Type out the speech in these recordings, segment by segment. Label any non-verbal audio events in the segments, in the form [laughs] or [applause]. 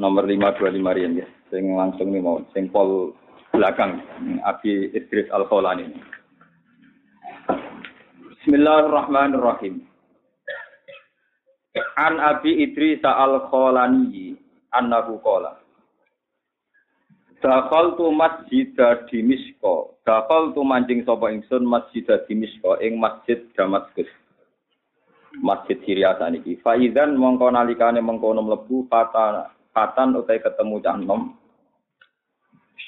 Nomor 525 rian ya. Sing langsung nih mau sing pol belakang Abi Idris Al Kholani. Bismillahirrahmanirrahim. An Abi Idris Al Kholani annahu qala Dakhaltu masjid Dimisko. Dakhaltu manjing sapa ingsun masjid Dimisko ing masjid Damaskus masjid Syria saniki. Faizan mongko nalikane mengkono mlebu fatan fatan utai ketemu cah nom.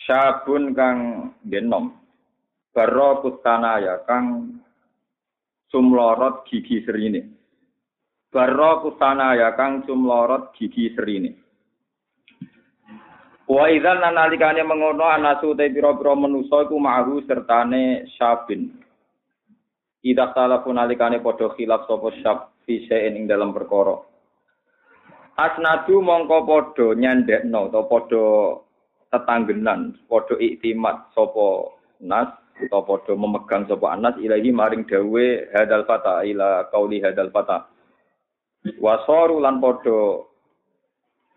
Syabun kang genom. Baro kutanaya kang sumlorot gigi serine. Baro kutanaya kang sumlorot gigi serine. Wa idzan nalikane mengono anasu te pira-pira manusa iku ma'hu sertane syabin. Ida salah pun alikane podo khilaf sopo syab fisein ing dalam perkara. Asnadu mongko podo nyandekno atau podo tetanggenan, podo iktimat sopo nas atau podo memegang sopo anas ilahi maring dawe hadal fata ila kauli hadal fata. Wasoru lan podo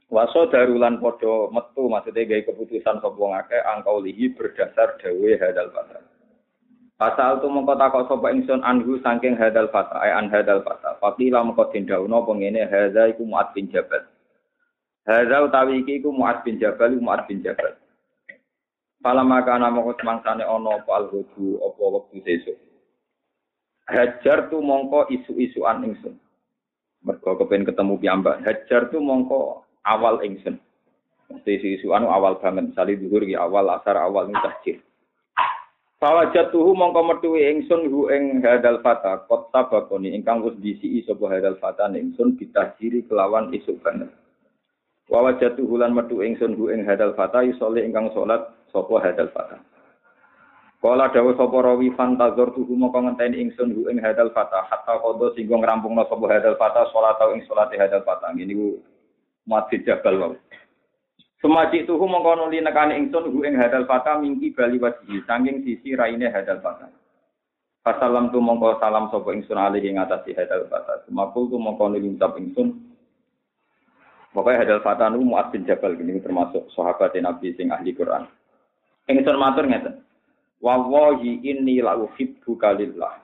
Waso darulan podo metu maksudnya gaya keputusan sopo ngake angkau lihi berdasar dawe hadal fata. Pasal tu mengko takok sapa ingsun anhu saking hadal fata ay an hadal fata. Fakila mengko dindauno pengene hadza iku Muad bin Jabal. Hadza utawi iki iku Muad bin Jabal Muad bin Jabal. Pala maka ana mengko semangsane ana apa alhudu apa wektu sesuk. Hajar tu mongko isu-isuan ingsun. Mergo kepen ketemu piyambak. Hajar tu mongko awal ingsun. Mesti isu-isuan awal banget. Misalnya ya awal asar awal ini tahjir. Fawajatuhu mongko metuwi ingsun hu ing hadal fata kot sabakoni ingkang wis disiki sapa hadal fata ingsun bitahjiri kelawan isuk banget. Wawajatuhu lan metu ingsun hu ing hadal fata yusole ingkang salat sapa hadal fata. Kala dawuh sapa rawi fantazor tuhu mongko ngenteni ingsun hu ing hadal fata hatta qada singgo ngrampungna sapa hadal fata salat ing salate hadal fata. Ngene iku mati jabal wae. Semaji tuhu mengkono li nekani ingsun hu ing hadal fata mingki bali wajhi saking sisi raine hadal fata. Fasalam tu mongko salam sapa ingsun alih ing atase hadal fata. Semakul tu mongko ngucap ingsun Pokoknya hadal fata nu Mu'ad bin Jabal ini termasuk sahabat Nabi sing ahli Quran. Ingsun matur ngeten. Wallahi inni la uhibbuka lillah.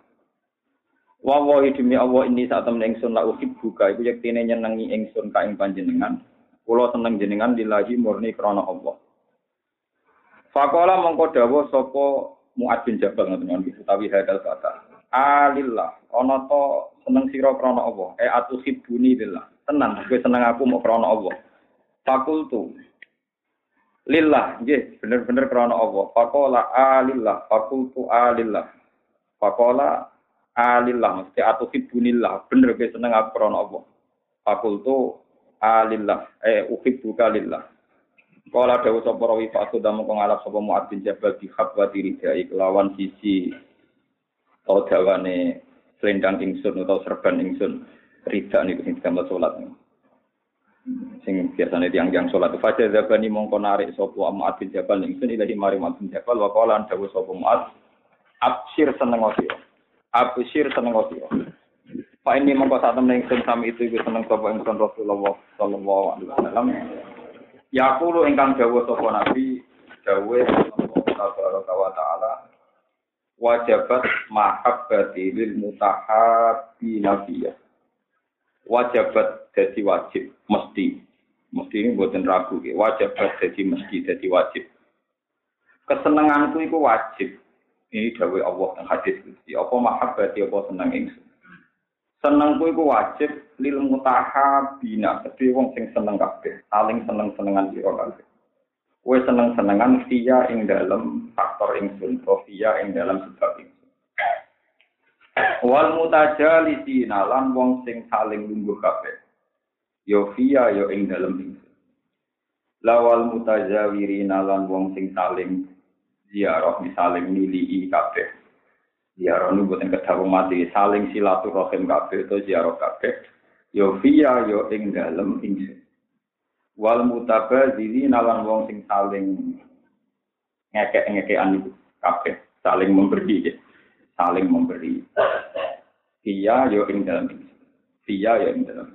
Wallahi demi Allah ini saat temen ingsun la uhibbuka iku yektine nyenengi ingsun ka ing panjenengan. Kulo seneng jenengan lillahi murni krana Allah. Fakola mongko dawuh sapa Muad bin Jabal ngoten niku utawi hadal kata. Alillah, ana to seneng sira krana Allah. E atu hibuni lillah. Tenan, kowe seneng aku mau krana Allah. Fakultu Lillah, nggih, bener-bener krana Allah. Fakola alillah, fakultu alillah. Fakola alillah, mesti atu hibunillah. Bener kowe seneng aku krana Allah. Fakultu alillah. Eh uhibbuka lillah. Kala dawu sapa rawi fa sudah mengko ngalap sapa Muad bin Jabal di khabwati ridai kelawan sisi atau dawane selendang ingsun atau serban ingsun. Rida niku sing gambar salat sing biasane tiang-tiang salat. Fajar zabani mongko narik sapa Muad bin Jabal ingsun ilahi mari Muad bin Jabal. Wa qala dawu sapa Muad absir seneng sira absir seneng Pak ini mongko saat temen ingsun sami itu iku seneng sapa ingsun Rasulullah sallallahu alaihi wasallam. Ya kulo ingkang dawuh sapa Nabi dawuh Allah wa taala wajabat mahabbati lil mutahabbi nabiyya. Wajabat jadi wajib mesti mesti ini buatan ragu ya. wajabat jadi mesti jadi wajib kesenanganku itu wajib ini dawai Allah yang hadis apa mahabbati apa senang ingsun Senengku iku wajib lil mutahabina, kedhe wong sing seneng kabeh, saling seneng-senengan sira kabeh. Kowe seneng-senengan via ing dalam faktor ingsun, via ing dalam sebab ingsun. Wal mutajalisina lan wong sing saling lungguh kabeh. yo fiya yo ing dalem ingsun lawal mutazawirina lan wong sing saling ziarah saling nilii kabeh ziarah nu boten kedawu mati saling silaturahim kabeh to ziarah kabeh. Yo fiya yo ing dalem ingsun wal mutabadzirina lan wong sing saling ngekek-ngekekan kabeh. Saling memberi saling memberi. Iya yo ing dalam Iya yo ing dalam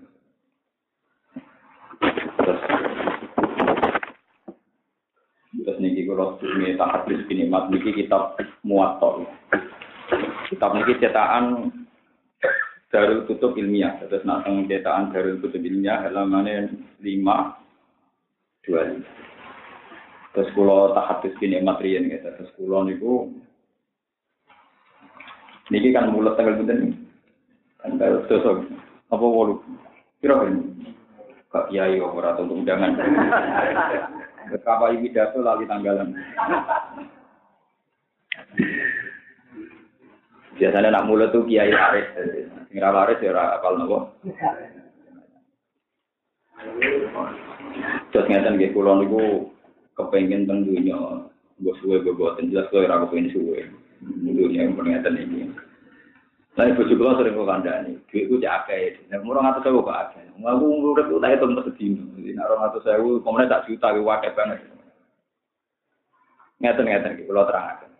Terus. Terus niki kalau ini tak habis ini mat niki kitab muator. Kitab niki cetakan Darul Kutub Ilmiah. Terus nak cetakan Darul Kutub Ilmiah halaman lima dua lima. Terus kalau tak habis ini materian gitu. Terus kalau niku niki kan mulut tanggal bener nih. Tanggal sosok apa walu? Kira ini. Kak Kiai ora untuk undangan. Betapa pidato lali tanggalan. Biasanya nak mulut tuh kiai Aris. Sing ra waris ya ora apal nopo. Terus ngeten nggih kula niku kepengin teng dunya mbok suwe boten jelas kowe ora kepengin suwe. Dunya yang ngeten iki. Lah ibu juga sering kok kandani, duitku cek akeh. Nek murah ngatus sewu kok akeh. Aku urip tak hitung sedino. Jadi nek orang ngatus sewu, kemudian tak juta ku akeh banget. Ngeten ngeten iki kula terangaken.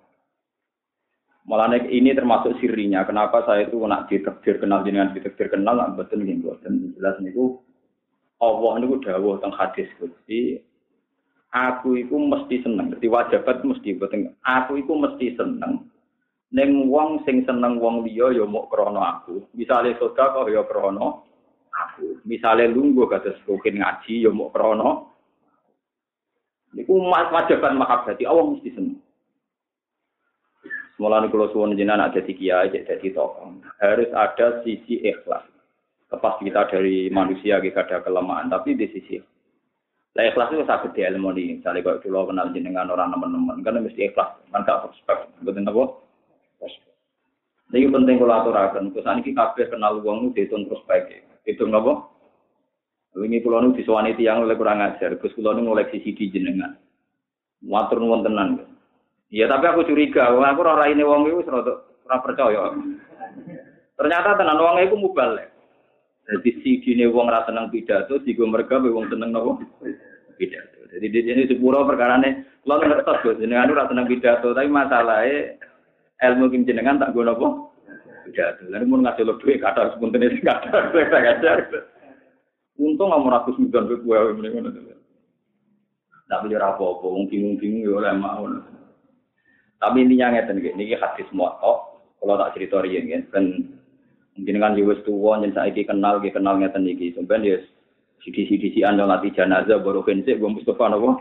Malah ini termasuk sirinya. Kenapa saya itu nak ditekdir kenal jenengan ditekdir kenal, betul nggih boten jelas niku Allah niku dawuh teng hadis Gusti aku iku mesti seneng. Dadi wajibat mesti boten. Aku iku mesti seneng Neng wong sing seneng wong liya ya mok krana aku. Misale sedekah ya krana aku. Misale lungguh kados rukin ngaji ya mok krana niku wajiban mahabbati Allah mesti seneng. Mulane kula suwun jenengan ada di kiai jadi tokoh. Harus ada sisi ikhlas. Lepas kita dari manusia kita ada kelemahan, tapi di sisi lah ikhlas itu sakit di ilmu ini. Misalnya kalau dulu kenal jenengan orang teman-teman, kan mesti ikhlas. Kan gak suspek. Betul apa? Jadi penting kalau aturakan, kesan ini kabeh kenal uang itu dihitung terus baik. Hitung apa? Ini pulau nu diswani tiang oleh kurang ajar, Gus pulau nu ngoleksi CD jenengan. Matur nuwun tenan. Iya tapi aku curiga, aku ora ini wong itu ora percaya. Ternyata tenan wong itu mubal. Jadi CD ini wong rasa seneng pidato, si gue mereka wong seneng nopo pidato. Jadi di sini sepuro perkara ini, lo ngertos gue jenengan rasa seneng pidato, tapi masalahnya ilmu kim jenengan tak guna apa? Tidak, lalu mau ngasih lo duit kata sepunten itu kata saya ngajar. Untung nggak mau ratus miliar gue ini mana tuh. Tak beli apa-apa, mungkin bingung-bingung ya oleh mau. Tapi intinya ngeten gini, ini hadis muatok. Kalau tak cerita rian kan, mungkin kan jiwas tua, yang saya kenal, kenal ngeten iki. Sebenarnya ya sidi-sidi anda latih jenazah baru kensik, gue Mustafa nopo.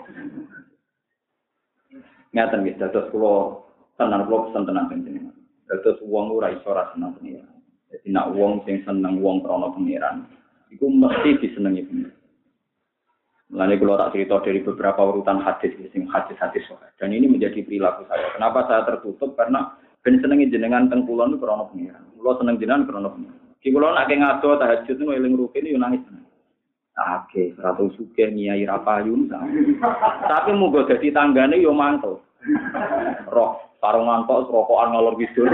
Ngeten gitu, terus kalau tenan kula pesen tenan panjenengan. Dados wong ora iso ora seneng pengiran. Jadi nak wong sing seneng wong krana pengiran, iku mesti disenengi pengiran. Mulane kula tak cerita dari beberapa urutan hadis sing hadis-hadis Dan ini menjadi perilaku saya. Kenapa saya tertutup? Karena ben senengi jenengan teng kula niku krana pengiran. Seneng jenengan krana pengiran. Ki kula nek ngado tahajud niku eling rukin yo nangis. Oke, ratu suke nyai rapayun. Tapi muga dadi tanggane yo mantel. Roh sarungan tok rokokan ngalor ngidul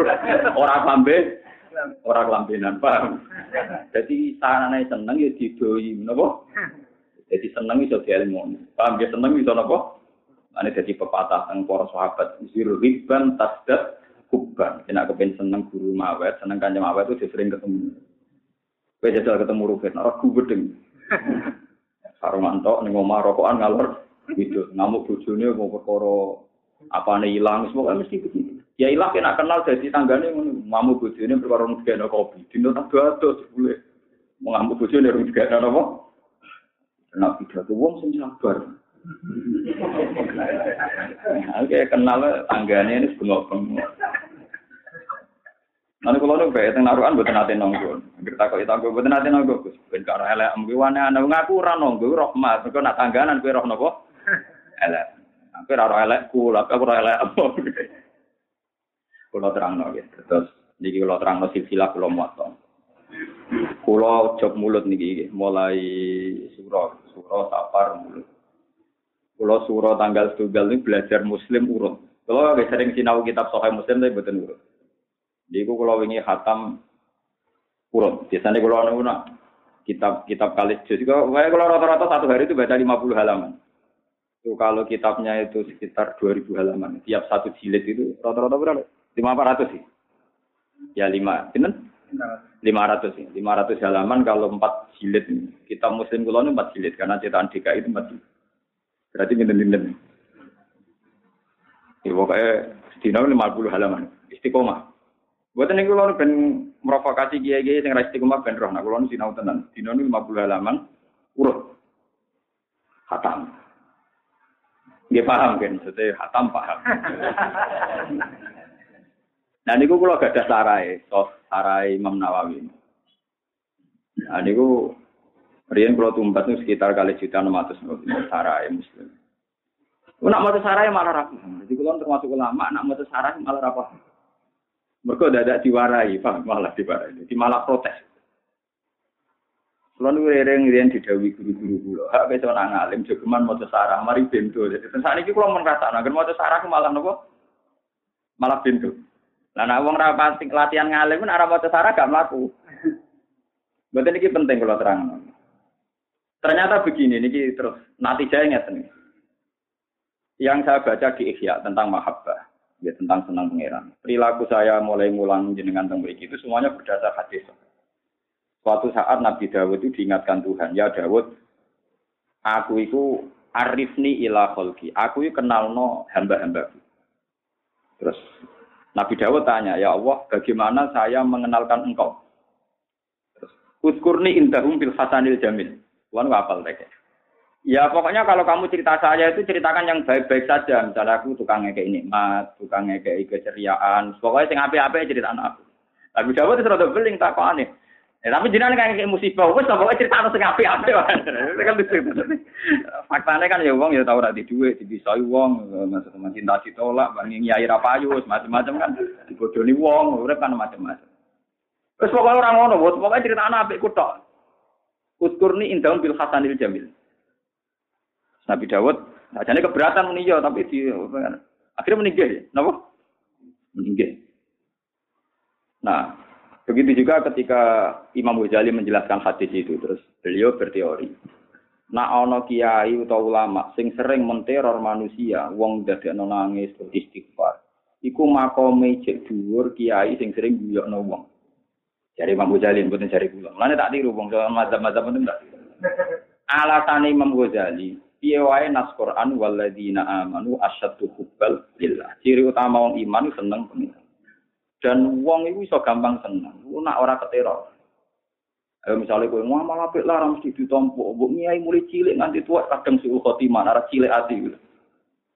ora lambe ora kelambenan paham jadi sanane seneng ya didoi napa jadi seneng iso dielmu. Paham? Ya seneng iso napa? Ane dadi pepatah teng para sahabat. Zir riban tasdad kubban. Nek kepen seneng guru mawet seneng kanjeng mawet itu sering ketemu. Kowe jajal ketemu Rufin ora gubedeng sarungan tok ning omah rokokan ngalor gitu ngamuk bojone mau perkara apa nih hilang semua mesti begitu ya hilang kena kenal jadi tanggane mamu bojone perkara ngegeno kopi. Dino tak dodo boleh mengamuk bojone rung digeno apa kena pidato wong sing sabar Oke, kenal tanggane ini bengok-bengok. Nanti kalau nu bae teng naruhan mboten nate nonggo. Anggere takok itu aku mboten nate nonggo Gus. Ben karo elek mung wane ana ngaku ora nonggo rahmat. Mergo nak tangganan kowe roh napa? Elek. Aku ora elekku, aku ora elek apa. Kula terangno nggih. Terus niki kula terangno silsilah kula muato. Kulo job mulut niki mulai surah, surah safar mulut. Kulo surah tanggal tunggal ini belajar muslim urut. Agak sering sinau kitab Sahih Muslim tapi betul urut. Jadi kulo wingi hatam urut. Biasanya kulo anu kitab kitab kalis juz. Kalau rata-rata satu hari itu baca 50 halaman. Itu kalau kitabnya itu sekitar 2000 halaman. Tiap satu jilid itu rata-rata berapa? 500 sih. Ya 5. Benar? 500 ya. 500 halaman kalau 4 jilid. Kitab muslim kulo 4 jilid karena cetakan DKI itu 4 jilid. Berarti pinten-pinten. Ya pokoknya sedina 50 halaman. Istiqomah. Buat ini kalau ben merovokasi kiai-kiai yang istiqomah ben roh. Nah kalau sinau tenan. Dina 50 halaman urut. Hatam. Dia paham kan, jadi hatam paham. [laughs] nah ini kalau gak ada sarai, so sarai Imam Nawawi. Nah ini Rian kalau tumbat itu sekitar kali juta enam ratus sarai muslim. Nak mau sarai malah rapi. Jadi kalau termasuk ulama, nak mau sarai malah rapi. Mereka ada diwarai, pak malah diwarai. Jadi malah protes. Kalau nu rering rian didawi guru-guru gula, hak besok nang alim jogeman mau sarah, mari bento. Jadi saat ini kalau merasa, nah mau sarah malah nopo, malah bento. Nah, nak wong rapat latihan ngalim pun arah mau sarah gak melaku. Berarti ini penting kalau terang. Ternyata begini, ini terus saya nih. Yang saya baca di Ikhya tentang mahabbah, ya tentang senang pangeran. Perilaku saya mulai ngulang jenengan tentang itu semuanya berdasar hadis. Suatu saat Nabi Dawud itu diingatkan Tuhan, ya Dawud, aku itu arifni ila kholki, aku itu kenal no hamba-hambaku. Terus Nabi Dawud tanya, ya Allah, bagaimana saya mengenalkan engkau? Uskurni indahum bil hasanil jamil. Tuhan apal mereka. Ya pokoknya kalau kamu cerita saya itu ceritakan yang baik-baik saja. Misalnya aku tukang ngekei nikmat, tukang ngekei keceriaan. Pokoknya sing api-api cerita aku. Tapi jawab itu rada beling tak aneh. Ya, tapi jenengan kan kayak musibah, wes pokoknya cerita sing api-api. Itu kan lucu. Faktanya kan ya wong ya tahu rati duit, dibisai wong, maksudnya cinta ditolak, bangi nyai rapayu, macam-macam kan. Dibodoni wong, urip kan macam-macam. Terus pokoknya orang ngono, pokoknya cerita anak apik kutok. Uskurni indahum bil hasanil jamil. Nabi Dawud, ajane keberatan meninjau tapi di akhirnya meninggal ya. Napa? Meninggal. Nah, begitu juga ketika Imam Ghazali menjelaskan hadis itu terus beliau berteori. Nah ana kiai utawa ulama sing sering menteror manusia, wong dadekno nangis istighfar. Iku makome cek dhuwur kiai sing sering guyokno wong. Jadi Imam Ghazali mboten cari kula. Mulane tak tiru wong mazhab-mazhab itu enggak. [laughs] Alasan Imam Ghazali, piye wae nas Quran walladzina amanu asyaddu hubbal lillah. Ciri utama wong iman seneng pengiran. Dan wong itu iso gampang seneng. Lu nak ora ketero. Ayo misalnya kowe ngamal apik lah mesti ditompo. Mbok nyai mulai cilik nganti tua kadang suul khotimah, ora cilik gitu.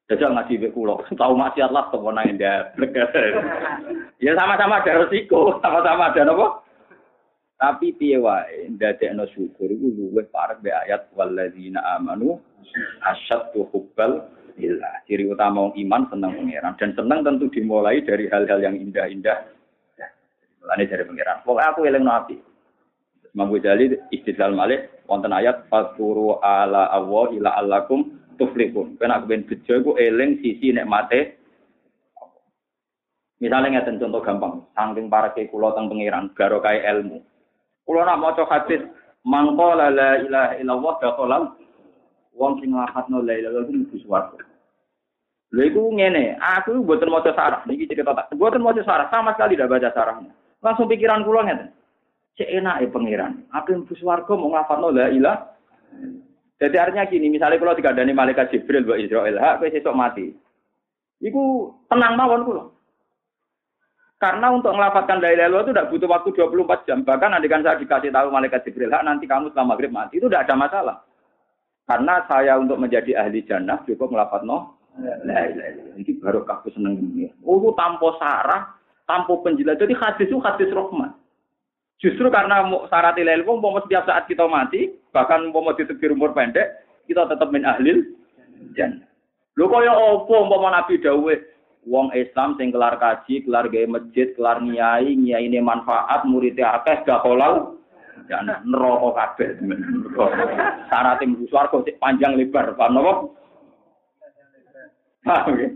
Jajal ngaji be kula. [laughs] Tahu maksiat lah temen nang [laughs] Ya sama-sama ada resiko, [laughs] sama-sama ada apa? Tapi piye wae ndadekno syukur iku luwih parek be ayat walladzina amanu asyaddu hubbal lillah. Ciri utama wong iman seneng pangeran dan seneng tentu dimulai dari hal-hal yang indah-indah. Mulane dari pangeran. Pokoke aku eling nabi. Imam Ghazali istidlal malih wonten ayat fasuru ala Allah ila allakum tuflihun. Kena kepen bejo iku eling sisi nikmate Misalnya ngeten contoh gampang, saking para kula teng pangeran, garo kaya ilmu. Kulo nak maca hadis mangko la ilaha illallah dakhalal wong sing nglafadzno la ilaha illallah mlebu swarga. Lha iku ngene, aku mboten maca sarah, niki cerita tak. Mboten maca sarah, sama sekali tidak baca sarahnya. Langsung pikiran kula ngeten. Cek e pangeran. Aku mlebu mau nglafadzno la ilaha jadi artinya gini, misalnya kalau dikandani malaikat Jibril buat Israel, hak sesuk mati. Iku tenang mawon kula. Karena untuk melafatkan la ilaha itu tidak butuh waktu 24 jam. Bahkan kan saya dikasih tahu malaikat Jibril, nanti kamu setelah maghrib mati. Itu tidak ada masalah. Karena saya untuk menjadi ahli jannah cukup melafat no. Ilaha Ini baru kaku seneng ini. Oh, tanpa sarah, tanpa penjelasan. Jadi hadis itu hadis rahmat. Justru karena syarat ilaha illallah, mau setiap saat kita mati, bahkan mau ditebir umur pendek, kita tetap min ahlil jannah. Lho kaya apa umpama Nabi dawuh wong Islam sing kelar kaji, kelar gawe masjid, kelar nyai, nyai ini manfaat, muridnya akeh gak kolal, dan neraka kabeh. Syarat mlebu swarga sik panjang lebar, paham napa? Paham ya?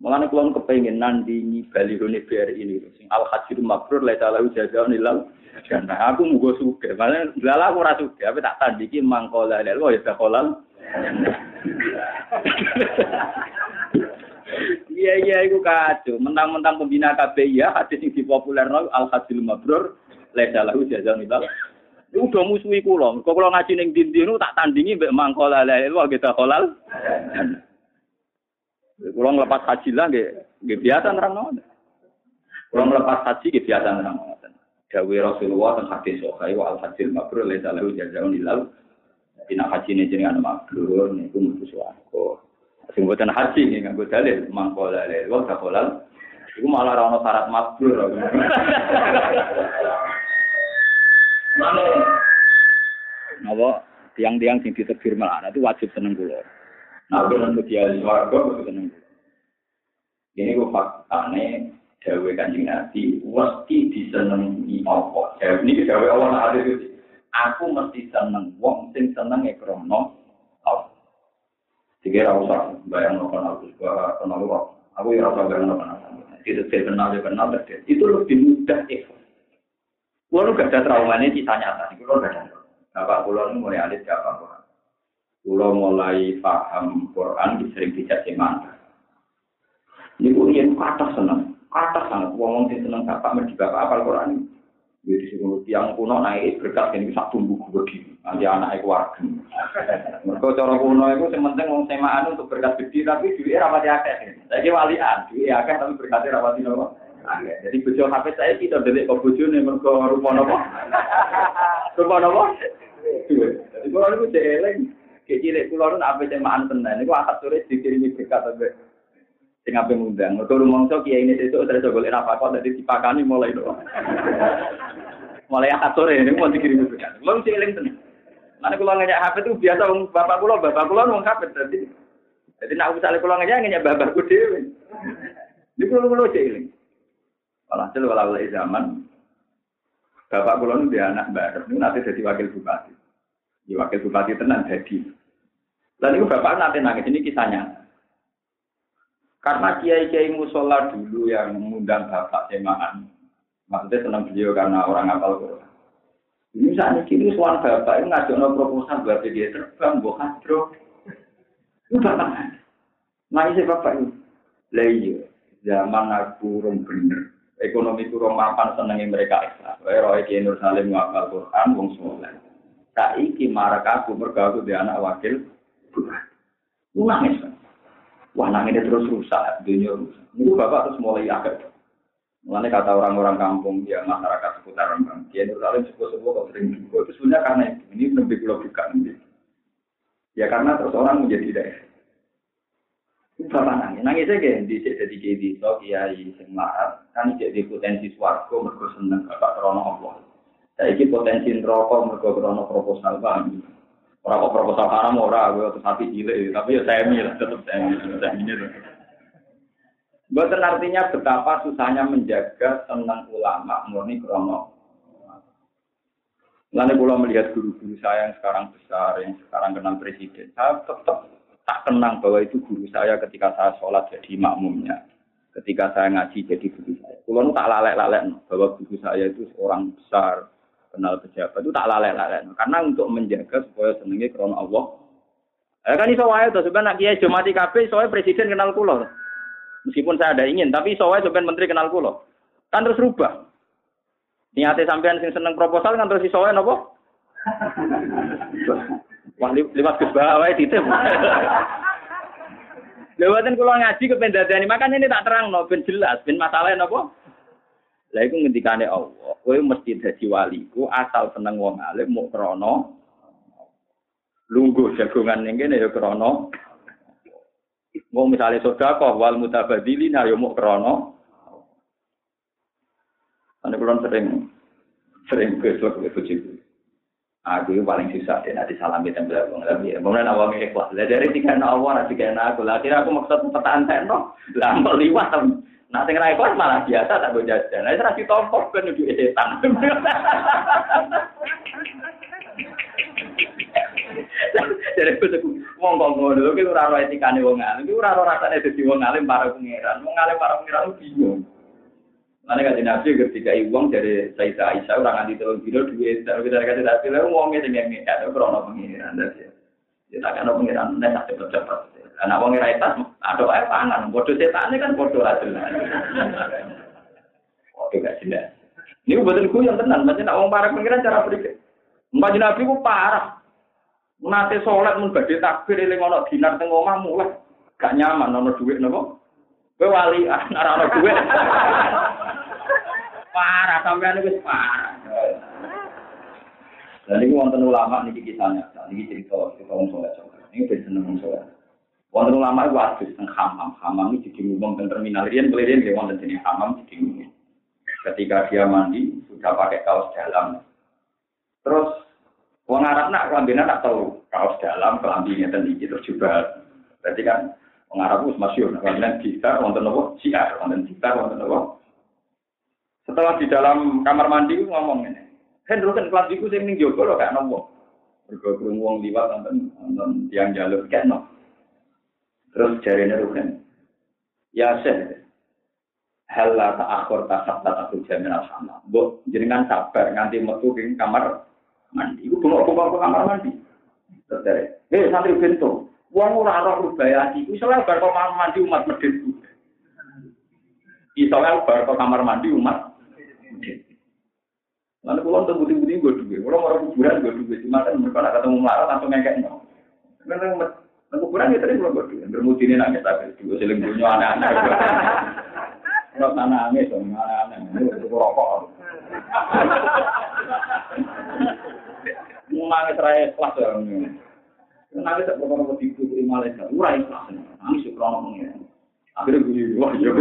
Mulane kula kepengin nandingi balihune BRI ini sing al hajir mabrur la ta'ala jazaa'un ilal jannah. Aku mugo suge. Mulane lala aku ora suge, tapi tak tandiki mangkola lel ya sekolal. Iya iya iku kacau. Mentang-mentang pembina KBI ya hadis sing dipopulerno al hajir mabrur la ta'ala jazaa'un ilal Iku udah musuhi kula. Kok kula ngaji ning dindi tak tandingi mbek mangkola lel wa kita kolal. Kulo nglepas haji lah nggih nggih biasa nerang ngoten. Kulo nglepas haji nggih biasa nerang ngoten. Dawe Rasulullah teng hadis sahih wa al hajil mabrur la lahu jazaa'un ilal. Dina haji ini jenengan mabrur niku mlebu swarga. Sing boten haji nggih nganggo dalil mangkola lel wa kakolal. Iku malah ono syarat mabrur. Napa tiang-tiang sing ditebir malah itu wajib seneng kula. Nah, kalau untuk dia warga, itu seneng. Ini gue faktanya, dawe kanjeng Nabi, mesti disenengi apa. Dawe ini dawe Allah ada itu. Aku mesti seneng, wong sing seneng e krono. Tiga rasa bayang no kenal juga kenal kok. Aku ya rasa bayang no kenal. Tidak saya kenal Itu lebih mudah itu. Kulo gak ada trauma ini kisah nyata. Kulo gak ada. Bapak kulo mulai alit siapa Quran. Kulo mulai paham Quran sering dicaci mana. Ini pun yang kata seneng, kata sangat. Wong sing seneng bapak merdi bapak apal Quran. Jadi sing tiang kuno naik berkat ini sak tumbuh begini. Nanti anak keluarga. Mereka cara kuno itu yang penting wong semaan untuk berkat gede tapi duit rapati akeh. Saya walian, duit akeh tapi berkatnya rapati nopo. Jadi bojo HP saya kita delik kok bojone mergo rupa nopo. Rupa nopo? Jadi kalau itu jeleng, kayak cilik kulo nu apa semaan tenan. Niku akad sore dikirimi berkat sampai sing ape ngundang. Mergo rumangsa kiai ini itu terus golek apa kok dadi dipakani mulai itu. mulai akad sore ini mau dikirim berkat. Kulo sing eling tenan. Mana kulo ngajak HP itu biasa wong bapak kulo, bapak kulo wong HP dadi. Jadi nak misalnya kulo ngajak ngajak bapakku dhewe. Ini kulo kulo cek eling. Walhasil walau zaman bapak kulo nu dia anak baru, ini nanti jadi wakil bupati. Di wakil bupati tenan jadi. Dan itu bapak nanti nangis ini kisahnya. Karena kiai-kiai musola dulu yang mengundang bapak semaan, maksudnya senang beliau karena orang apal Quran. Ini saat ini suan bapak itu ngajak no proposal buat dia terbang, buat hadro. Itu bapak Nah ini bapak itu. Lah iya, zaman aku rum bener. Ekonomi kurang mapan senengi mereka ikhlas. Wae roe ki Nur Salim ngapal Quran wong saleh. Saiki marak aku mergo di anak wakil bupati. Nangis. Wah nangis terus rusak, dunia rusak. Ini bapak terus mulai agak. Mulanya kata orang-orang kampung, ya masyarakat seputaran bang, dia Nur Salim sebuah-sebuah kok sering juga. Itu sebenarnya karena ini lebih bukan. Ya karena terus orang menjadi daerah. Bapak nangis, nangis aja di jadi kiai so kiai sing marah kan jadi potensi swargo mergo seneng bapak krono Allah. Saiki potensi neraka mergo krono proposal bang. Ora kok proposal haram ora, gue terus hati cilik, tapi ya saya lah, tetap saya saya ini. Bukan artinya betapa susahnya menjaga senang ulama murni krono. Lalu kalau melihat guru-guru saya yang sekarang besar, yang sekarang kenal presiden, saya tetap tak kenang bahwa itu guru saya ketika saya sholat jadi makmumnya. Ketika saya ngaji jadi guru saya. Kalau tak lalek-lalek bahwa guru saya itu seorang besar, kenal pejabat itu tak lalek-lalek. Karena untuk menjaga supaya senengnya krono Allah. Eh kan iso wae to sebenarnya kiai Jomati kabeh soalnya presiden kenal kula. Meskipun saya ada ingin, tapi soalnya sebenarnya menteri kenal kula. Kan terus rubah. Niatnya sampean sing seneng proposal kan terus iso wae napa? Wah, lewat Gus Bawa titip. Lewatin kalau ngaji ke pendadani, makanya ini tak terang, no, ben jelas, ben masalahnya nopo. Lah iku ngendikane Allah, kowe mesti dadi waliku asal seneng wong alim mau krono lungguh jagongan ning kene ya krono. Mau misalnya sedekah wal mutabadilin ya mau krono. Ane kulon sering sering keslok ke. Aku itu paling susah deh nanti salam kita bilang tapi kemudian awalnya ikhlas. Lah dari tiga awal nanti kayak aku. Lah aku maksud pertanyaan tekno. Lah mau liwat Nah, sing ra ikhlas malah biasa tak go jajan. Lah ra ditompo ben duwe setan. [laughs] Jadi aku wong kok ngono ki ora ora etikane wong alim, ki ora ora rasane wong alim para pangeran. Wong para pangeran bingung. Mana kan nabi ketika uang dari Sayyidah Aisyah orang anti telur kilo duit, tapi dari kata nabi lalu uangnya tinggal nggak ada krono pengiran dari ya tak ada pengiran, nih tak cepet cepet. Anak uang ngira itu ada apa pangan, bodoh setan kan bodoh lah jelas. [laughs] Oke gak jelas. Ini betul gue yang tenang, macam nak uang para pengiran cara berikut. Mbak nabi gue parah. Nate sholat mun badhe takbir eling ana dinar teng omah mulai gak nyaman ana dhuwit napa? Kowe wali [laughs] ah ora ana dhuwit. Parah sampean wis parah. Dan ini wonten ulama niki kisahnya, niki cerita cerita wong soleh Ini ben seneng wong soleh. Wonten ulama itu adus teng hamam, hamam ini jadi ngomong teng terminal riyen kelirian dia wonten jenis hamam jadi ngomong. Ketika dia mandi sudah pakai kaos dalam, terus Wong Arab nak kelambina tak tahu kaos dalam kelambinya dan iki terus juga. Berarti kan wong Arab itu masyhur kelambinan gitar wonten nopo siar wonten gitar wonten nopo. Setelah di dalam kamar mandi ngomong ini. Hendro kan kelambiku sing ning jogo lho gak nopo. Mergo wong liwat wonten wonten tiang jalur gak no. Terus jarene Ruhen. Ya seh. Hela tak akhir tak sabda tak jamin sama. Bu, jenengan sabar nganti metu ing kamar mandi. Iku bengok ke kamar mandi. Terus dari, eh santri bento, uang ora roh rubaya iku soalnya bar kamar mandi umat medit. Isoalnya bar kamar mandi umat. Lalu kalau untuk budi-budi gue duwe, kalau mau kuburan gue duwe, cuma kan mereka ketemu melarat langsung ngekek no. Karena kuburan ya tadi gue duwe, bermudi ini nangis tapi gue seling punya anak-anak. Kalau tanah nangis, anak-anak, itu rokok. nangis raya ikhlas ya. Nangis tak pernah mau tipu di Malaysia, ura ikhlas. Nangis ya krono pengen. Akhirnya gue wah ya.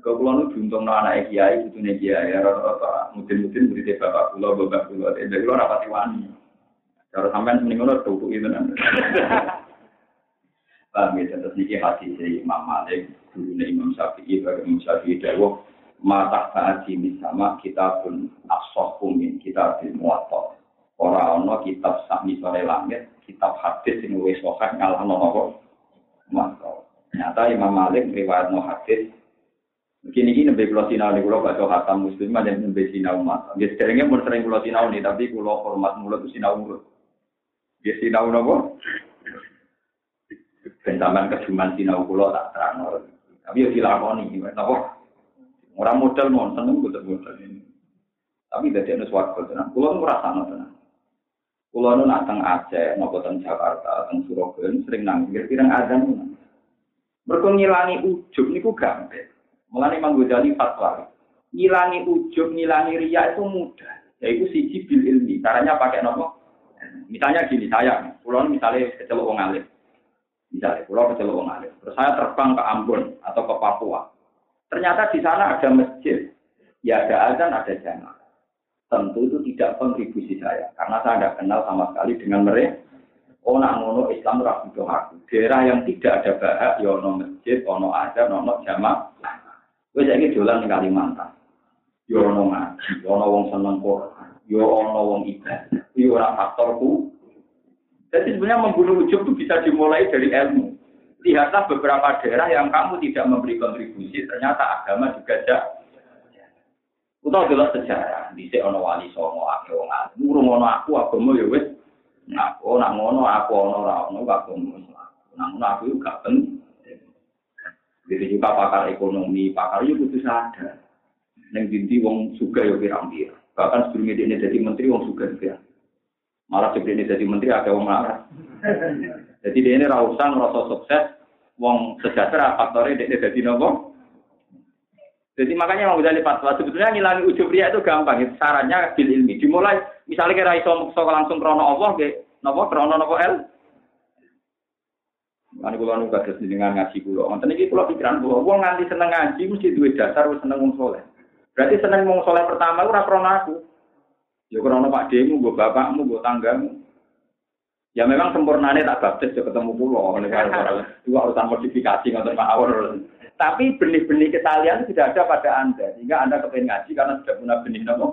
Kau pulang nu juntung no anak kiai, butuhnya kiai, rata-rata mungkin-mungkin beri bapak pulau, bapak pulau, jadi lo rapati wani. Kalau sampai mending lo tuh itu nanti. [laughs] Paham ya, terus niki hati si Imam Malik, dulu Imam Syafi'i, bagi Imam Syafi'i, dawo mata saat ini sama kita pun asoh kumin kita di muatok orang ono kitab sami sore langit kitab hadis yang wes sokat ngalah nopo mantau nyata Imam Malik riwayat no hadis Begini ini nabi pulau sinau nih pulau baca hatam muslim aja nabi sinau umat. Dia seringnya pun sering pulau sinau nih tapi pulau hormat mulut sinau mulut. Dia sinau nopo. Bentaman kejuman sinau pulau tak terang. Tapi ya dilakoni, nopo. Orang modal mau seneng gue modal ini. Tapi dari anu suwargo tenan. Kulo nu rasano tenan. Kulo nu nateng Aceh, nopo teng Jakarta, teng Surabaya sering nangis kira-kira azan. Mergo ngilangi ujub niku gampang. Mulane Imam Ghazali fatwa. Ngilangi ujub, ngilangi riya itu mudah. Yaitu siji bil ilmi. Caranya pakai nopo? Misalnya gini, saya, pulau misalnya kecelok wong alim. Misalnya, pulau kecelok wong alim. Terus saya terbang ke Ambon atau ke Papua. Ternyata di sana ada masjid, ya ada azan, ada jamaah. Tentu itu tidak kontribusi saya, karena saya tidak kenal sama sekali dengan mereka. Oh, nak ngono Islam aku. Daerah yang tidak ada bahak, ya ono masjid, ono azan, ono jamaah. Wes ini jualan di Kalimantan. Yo ono ngaji, ono wong seneng Quran, yo ono wong ibadah, yo ora faktorku. Jadi sebenarnya membunuh ujub itu bisa dimulai dari ilmu lihatlah beberapa daerah yang kamu tidak memberi kontribusi, ternyata agama juga ada. Kita adalah sejarah, di ono wali songo, ake wong alim, ono aku, agama ya wis, ngaku, nak ngono aku ono ra ono, agama nak ngono aku juga penting. Jadi juga pakar ekonomi, pakar itu kudu sadar. Neng dinti wong suga ya pirang-pirang. Bahkan sebelum ini jadi menteri wong suga ya. Malah sebelum ini jadi menteri ada wong marah. Jadi dia ini rausan rasa sukses, wong sejahtera faktornya dia jadi nopo. Jadi makanya mau jadi fatwa sebetulnya ngilangi ujub ria itu gampang. Sarannya bil ilmi. Dimulai misalnya kira iso langsung krono Allah nopo krono nopo el. Ini kulo nu kados dengan ngaji kulo. Ngoten iki kulo pikiran kulo, wong nganti seneng ngaji mesti duwe dasar wis seneng wong soleh. Berarti seneng wong soleh pertama ora krono aku. Ya karena Pak Demu, gue bapakmu, gue tanggamu. Ya memang sempurnanya tak baptis ya ketemu pulau. Itu urusan modifikasi nggak awal. Tapi benih-benih kesalian tidak ada pada Anda. Sehingga Anda kepengen ngaji karena sudah punya benih nopo.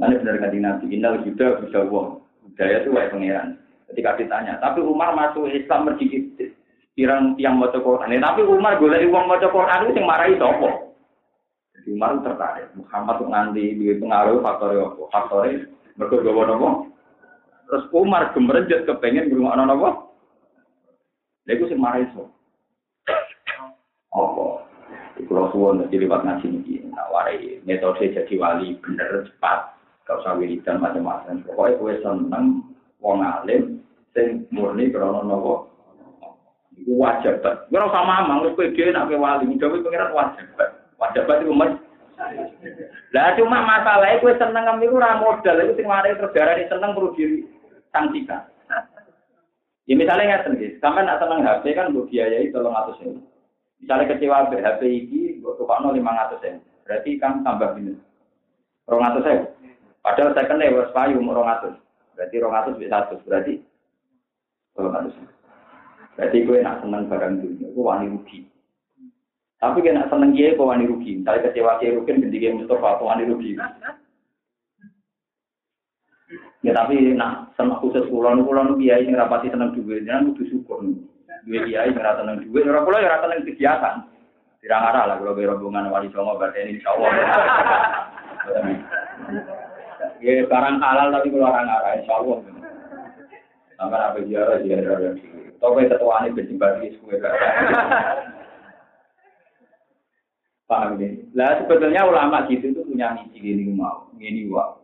Nanti benar nggak Nabi, Innal juga bisa wong. Budaya itu kayak pangeran. Ketika ditanya, tapi Umar masuk Islam merjikit. Pirang tiang mau Quran. Tapi Umar boleh uang mau Quran itu yang marahi sopo. Jadi Umar tertarik. Muhammad tuh nanti di pengaruh faktor apa? Faktor mereka gawa nopo. Terus Umar gemerjet kepengen anak nopo. Lha iku sing marai so. Apa? Kalau suwon jadi lewat ngaji ini, nah warai metode jadi wali bener cepat, gak usah wiridan macam-macam. Pokoknya kue seneng, wong alim, sing murni krono. Iku wajib banget. Gue sama mamang, lu pede nak wali, udah pengiran wajib banget. Wajib banget itu mas. Lah cuma masalahnya gue seneng kamu itu ora modal, itu sing mari terdarah seneng perlu diri sanksikan. Ya misalnya nggak sendiri, sampai nak seneng HP kan gue biayai tolong atas ini. Misalnya kecewa HP tukar nol lima ratus ini. Berarti kan tambah. Rong atus saya. Padahal saya kena wes payu rong atus. Berarti rong atus bisa satu. Berarti Berarti gue nak seneng barang dunia, gue wani rugi. Tapi kena seneng dia kok wani rugi. Misalnya kecewa dia rugi, ganti dia Mustafa kok wani rugi. Ya tapi nak seneng khusus kulon kulon kiai sing rapati seneng duit, jangan kudu syukur. Duit kiai sing seneng duit, ora kula ya seneng kegiatan. Tidak arah lah kalau rombongan wali songo berarti ini insya Allah. [laughs] Ya barang halal tapi kalau orang arah insya Allah. Sampai apa ziarah ziarah. Tapi ketua ini di sekolah. Paham ya? Lah sebetulnya ulama gitu itu punya misi gini mau, gini wa.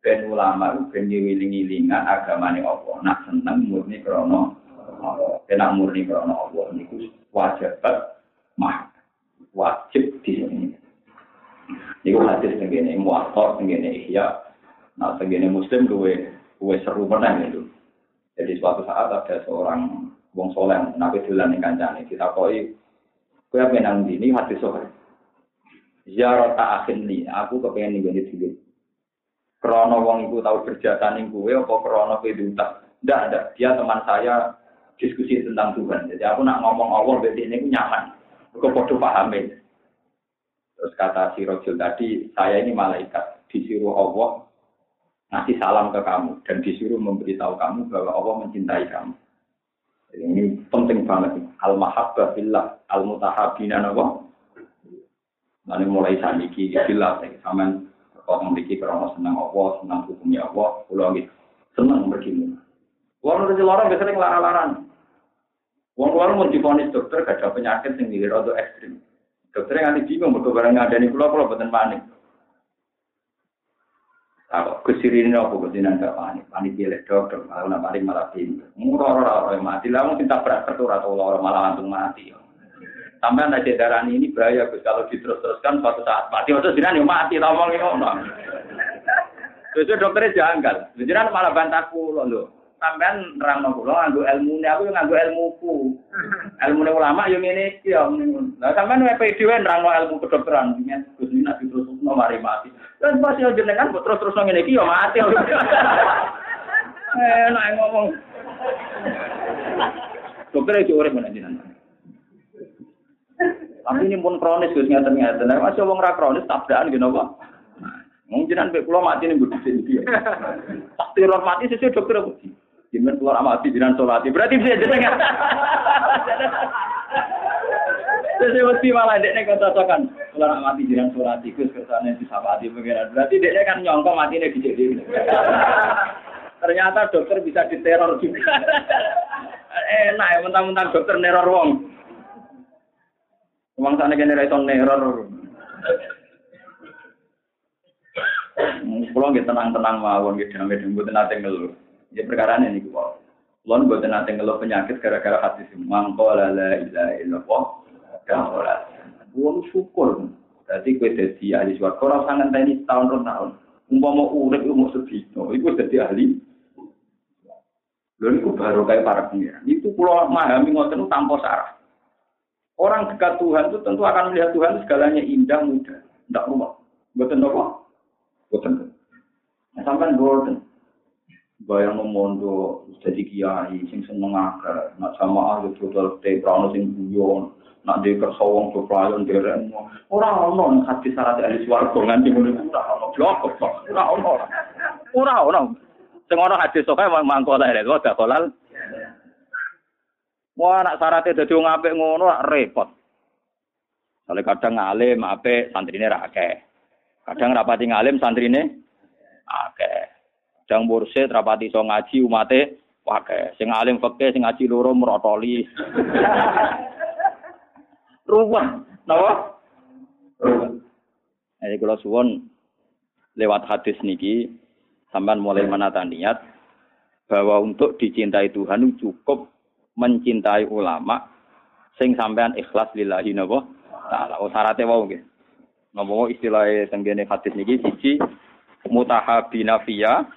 Ben ulama itu ben wiling-wilingan agamane Allah. Nak seneng murni krono. Ben nak murni krono Allah niku wajib mah wajib di sini. Niku hadis tengene muwatta tengene ihya. Nah tengene muslim gue gue seru pernah gitu. Jadi suatu saat ada seorang wong soleh, nabi dolan ning kancane ditakoki kowe apa nang ndi? Ini hadis sahih. Ziarah tak nih, aku kepengen nih dulu. Krono wong iku tahu berjasa ning gue, apa krono kowe diutak? Ndak, ndak. Dia teman saya diskusi tentang Tuhan. Jadi aku nak ngomong Allah, berarti ini nyaman. Aku podo pahami. Terus kata si Rojul tadi, saya ini malaikat. Disuruh Allah ngasih salam ke kamu. Dan disuruh memberitahu kamu bahwa Allah mencintai kamu. Ini penting banget. Al-mahabbah billah. Al-mutahabina Allah. Lalu mulai saniki jelas sampean kok memiliki krono senang Allah, senang hukumnya Allah, pulau gitu. Senang begini. Wong ora lara sering lara-laran. Wong luar mau difonis dokter gak ada penyakit yang diri rada ekstrim. Dokter yang nanti bingung mergo barang ngadani kula kula boten panik. Aku kesiri ini aku ke sini gak panik, panik dia dokter, malah nak panik malah pinter. Murah orang mati, lah tak berat atau orang malah langsung mati. Sampai ada darah ini bahaya Gus kalau diterus-teruskan suatu saat mati waktu jiran yang mati ngomong ini ngono. Itu dokternya janggal. Jiran malah bantahku loh. Sampean nerang nopo lo nganggo ilmu ini aku nganggo ilmuku. Ilmu ulama yang ini ya. Nah sampean WP dhewe nerang ilmu kedokteran. Gus ini nanti terus no mari mati. Dan pasti jenengan terus terus ngene iki ya mati. [laughs] Eh, nak ngomong. Dokter itu orang mana jenengan? Tapi ini pun kronis Gus ternyata. Nah, masih wong ra kronis tabrakan gitu apa? Mungkin nanti pulau mati nih butuh dia. Tak teror mati sesuai dokter apa? Jimin keluar mati jinan solati. Berarti bisa nggak? [laughs] Sesuai mesti malah dekne kau Keluar mati jinan solati. Gus kesannya bisa mati pengiran. Berarti dekne kan nyongko mati nih dijadi. Ternyata dokter bisa diteror juga. Enak ya mentang-mentang dokter neror wong. Uang sana kene ra neror. Kulo nggih tenang-tenang mawon nggih damai mboten nate ngeluh. Ya perkara ini kok. Kulo mboten nate ngeluh penyakit gara-gara hati mangko la la ilaha illallah. Kamola. Wong syukur. Dadi kowe dadi ahli swarga ora usah ngenteni tahun rong tahun. Umpama urip umur sedino, iku dadi ahli. Lha niku baru kayak para pengiran. Itu kulo memahami ngoten tanpa sarah. Orang dekat Tuhan itu tentu akan melihat Tuhan segalanya indah, mudah. Tidak rumah. Betul apa? Boten. Nah, sampean boten. Bayang mondo jadi kiai sing seneng akeh, nak jamaah yo total te prano sing guyon, nak di kersa wong beplayon derek ora ono hati syarat ahli swarga nganti ngono ora ono blok ora ono ora ono sing ono hadis sok mangko ta rek gak kolal Wah, nak syaratnya dadi wong apik ngono repot. Soale kadang ngalim apik santrine ra akeh. Kadang rapati ngalim santrine akeh. Kadang mursid rapati iso ngaji umate akeh. Sing alim fikih sing ngaji loro merotoli. [laughs] Ruwet, napa? Ruwet. Jadi kalau suwon lewat hadis niki sampean mulai menata niat bahwa untuk dicintai Tuhan cukup mencintai ulama sing sampean ikhlas lillahi napa taala. Oh syaratnya wau nggih. Napa istilah tenggene hadis niki? Siji mutahabina fiya.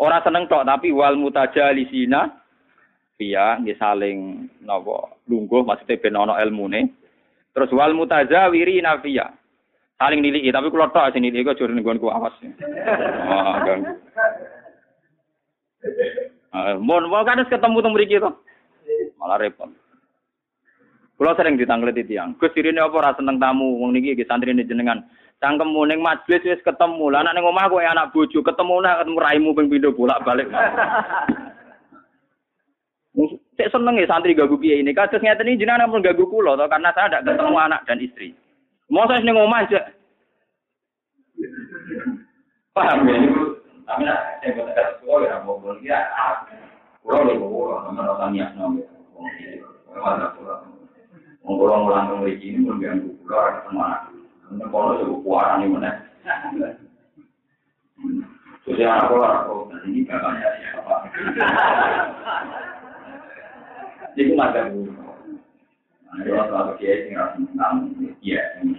Ora seneng tok tapi wal mutajalisina fiya nggih saling napa lungguh maksudnya ben ana ilmune terus wal mutazawirina fiya saling niliki tapi kula tok sing niliki kok jare nggonku awas ganggu Uh, mon, mau kan ketemu temu mriki to malah repot. Kulo sering ditanglet tiang. Gus dirine apa ora seneng tamu wong niki iki santrine jenengan. Cangkemmu ning majelis wis ketemu. Lah anak ning omah kowe anak bojo ketemu nak ketemu raimu ping pindho bolak-balik. Cek seneng ya santri gagu piye ini. Kados ngeten iki jenengan pun gagu kula to karena saya tidak ketemu anak dan istri. Mosok ning omah aja. Paham ya? Tapi nak saya kata sekolah ya mau ya. Kulo lho kulo sama rasa niat nang. Wong kulo nang mriki ini pun ganggu kulo ada ke mana. Nek kulo sebut kuaran ini mana? Ya aku lah, aku ini bapaknya siapa? Itu mata bu. Ada orang kiai sing rasa tentang iya ini.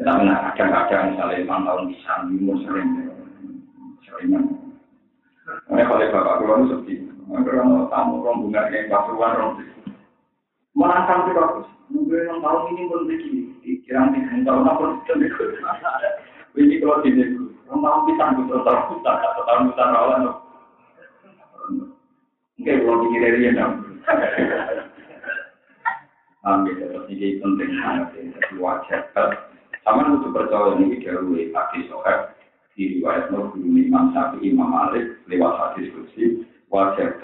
Tapi nak kadang-kadang misalnya lima tahun bisa, lima sering, sering Ini kalau bapak keluar seperti Karena tamu rombongan yang pasuruan rombongan. Menantang sih bagus. Mungkin yang tahun ini pun begini. Kira tiga tahun apa pun itu. Ini kalau di sini. Yang tahun kita betul tahun kita. Atau tahun kita rawan. Mungkin kalau pikir dari yang Seperti ini penting sangat. Jadi wajar. Sama untuk percaya ini dahulu pagi sore diriwayat nur guru Imam Syafi'i Imam Malik lewat hadis kursi wajah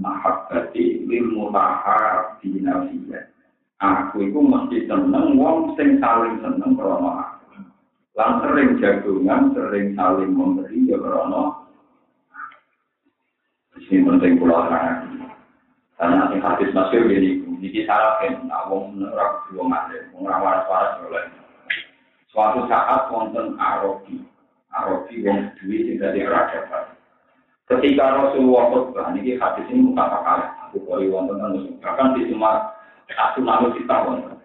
mahabbati lil mutaha di nafsiyah. Aku itu mesti seneng wong sing saling seneng krono aku. Lan sering jagungan, sering saling memberi ya krono. Ini penting pulau terang. Karena sing hadis masyhur ini, ini syaratkan, nah wong ora kudu wong alim, wong ora waras-waras oleh. Suatu saat Arabi wong duwe sing dadi ora dapat. Ketika Rasulullah khutbah, ini hadis ini muka kalah. Aku kori wonten anu bahkan di semua satu lalu kita wonten.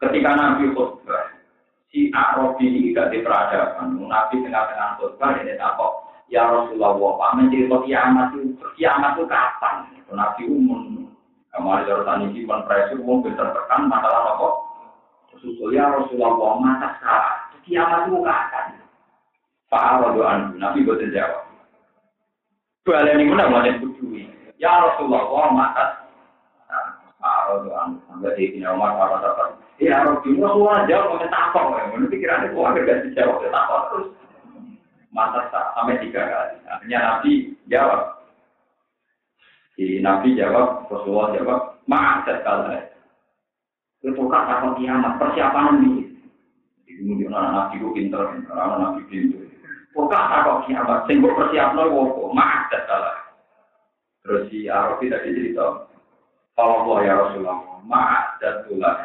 Ketika Nabi khutbah, si Arabi ini gak di peradaban. Nabi tengah-tengah khutbah ini takut. Ya Rasulullah, Pak mencerita kiamat itu, kiamat itu kapan? Nabi umum. Kemarin jarutan ini presi umum tertekan masalah apa? Susul ya Rasulullah, mata sekarang. Kiamat itu kapan? Pak Arabi Nabi betul jawab. Baleni mana mau kudui. Ya Rasulullah, mata. Arabi sampai di sini Umar apa apa. Ya semua jawab mau takut. Menurut pikirannya kok agak gak dijawab takut terus. Mata sampai tiga kali. Akhirnya Nabi jawab. Si Nabi jawab, Rasulullah jawab, maaf sekali. Itu kan takut kiamat, persiapan ini. Ini anak Nabi itu pinter, anak Nabi pinter. Bukan takut kiamat, sehingga persiapnya wopo, maaf salah. Terus si Arabi tadi cerita, kalau ya Rasulullah, maaf tulah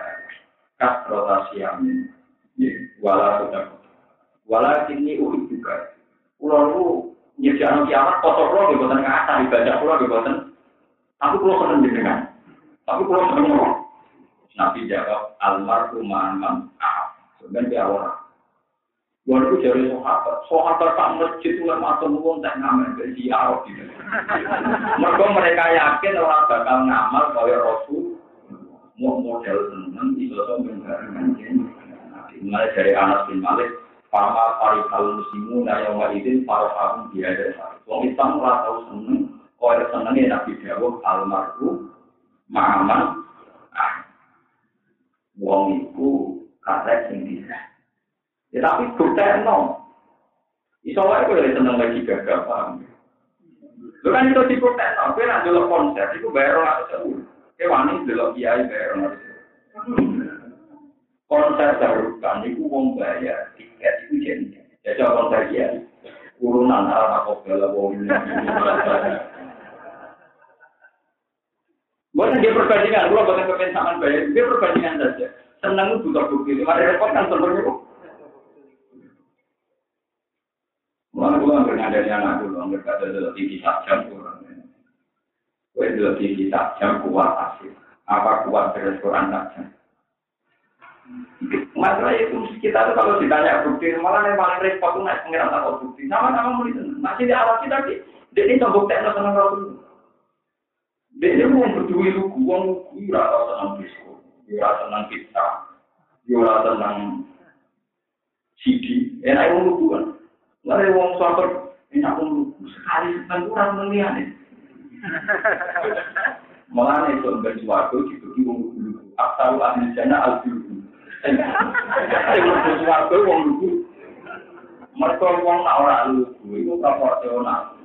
kas rotasi amin, wala sudah, wala ini uhi juga. Pulau lu nyediakan kiamat, kotor pulau di buatan kata, ibadah pulau di buatan. Aku pulau seneng dengan, aku pulau seneng Nabi jawab, almarhumah man, ah, sebenarnya orang. Gua itu jadi sahabat, sahabat tak masjid itu masuk ngomong tak ngamen dari ziarah. Mereka mereka yakin orang bakal ngamal kaya Rasul, mau model seneng di sosok dengan Mulai dari Anas bin Malik, Pama parikal muslimu na yang izin parohahum biada Wong Islam ora tau seneng, kaya senenge Nabi Dawuh almarhum Ma'aman ah. Wong iku karek sing bisa. Ya tapi buktekno. Iso wae kok seneng lagi gagal paham. Lu kan itu di buktekno, kowe nak delok konser iku bayar 200.000. Kowe wani delok kiai bayar 200.000. konser darurat itu wong bayar tiket itu jadi ya coba konser ya urunan hal apa bela Bukan dia perbandingan, kalau bukan kepensangan bayar, dia perbandingan saja. Senang itu butuh bukti, ada repot kan sebenarnya. Mulai pulang dengan dari anak dulu, anggap kata dulu TV jam kurang. Kue dulu TV jam kuat asik. Apa kuat dari Quran jam? Masalah itu kita tuh kalau ditanya bukti, malah yang paling repot tuh naik pengiran takut bukti. Sama-sama mulai seneng. Masih di alat kita di, dia ini tombok tekno seneng kalau dulu. Dia ini mau berdua itu uang lugu, rata seneng disco, rata seneng pizza, rata seneng CD. Enak uang lugu kan. Lalu uang suatu enak uang lugu. Sekali seneng kurang melihat nih. [laughs] Malah itu enggak suatu gitu, uang lugu. Asal ahli jana al-biru. Sing mlebu swarga wong lugu. Mereka wong nak ora lugu iku proporsional.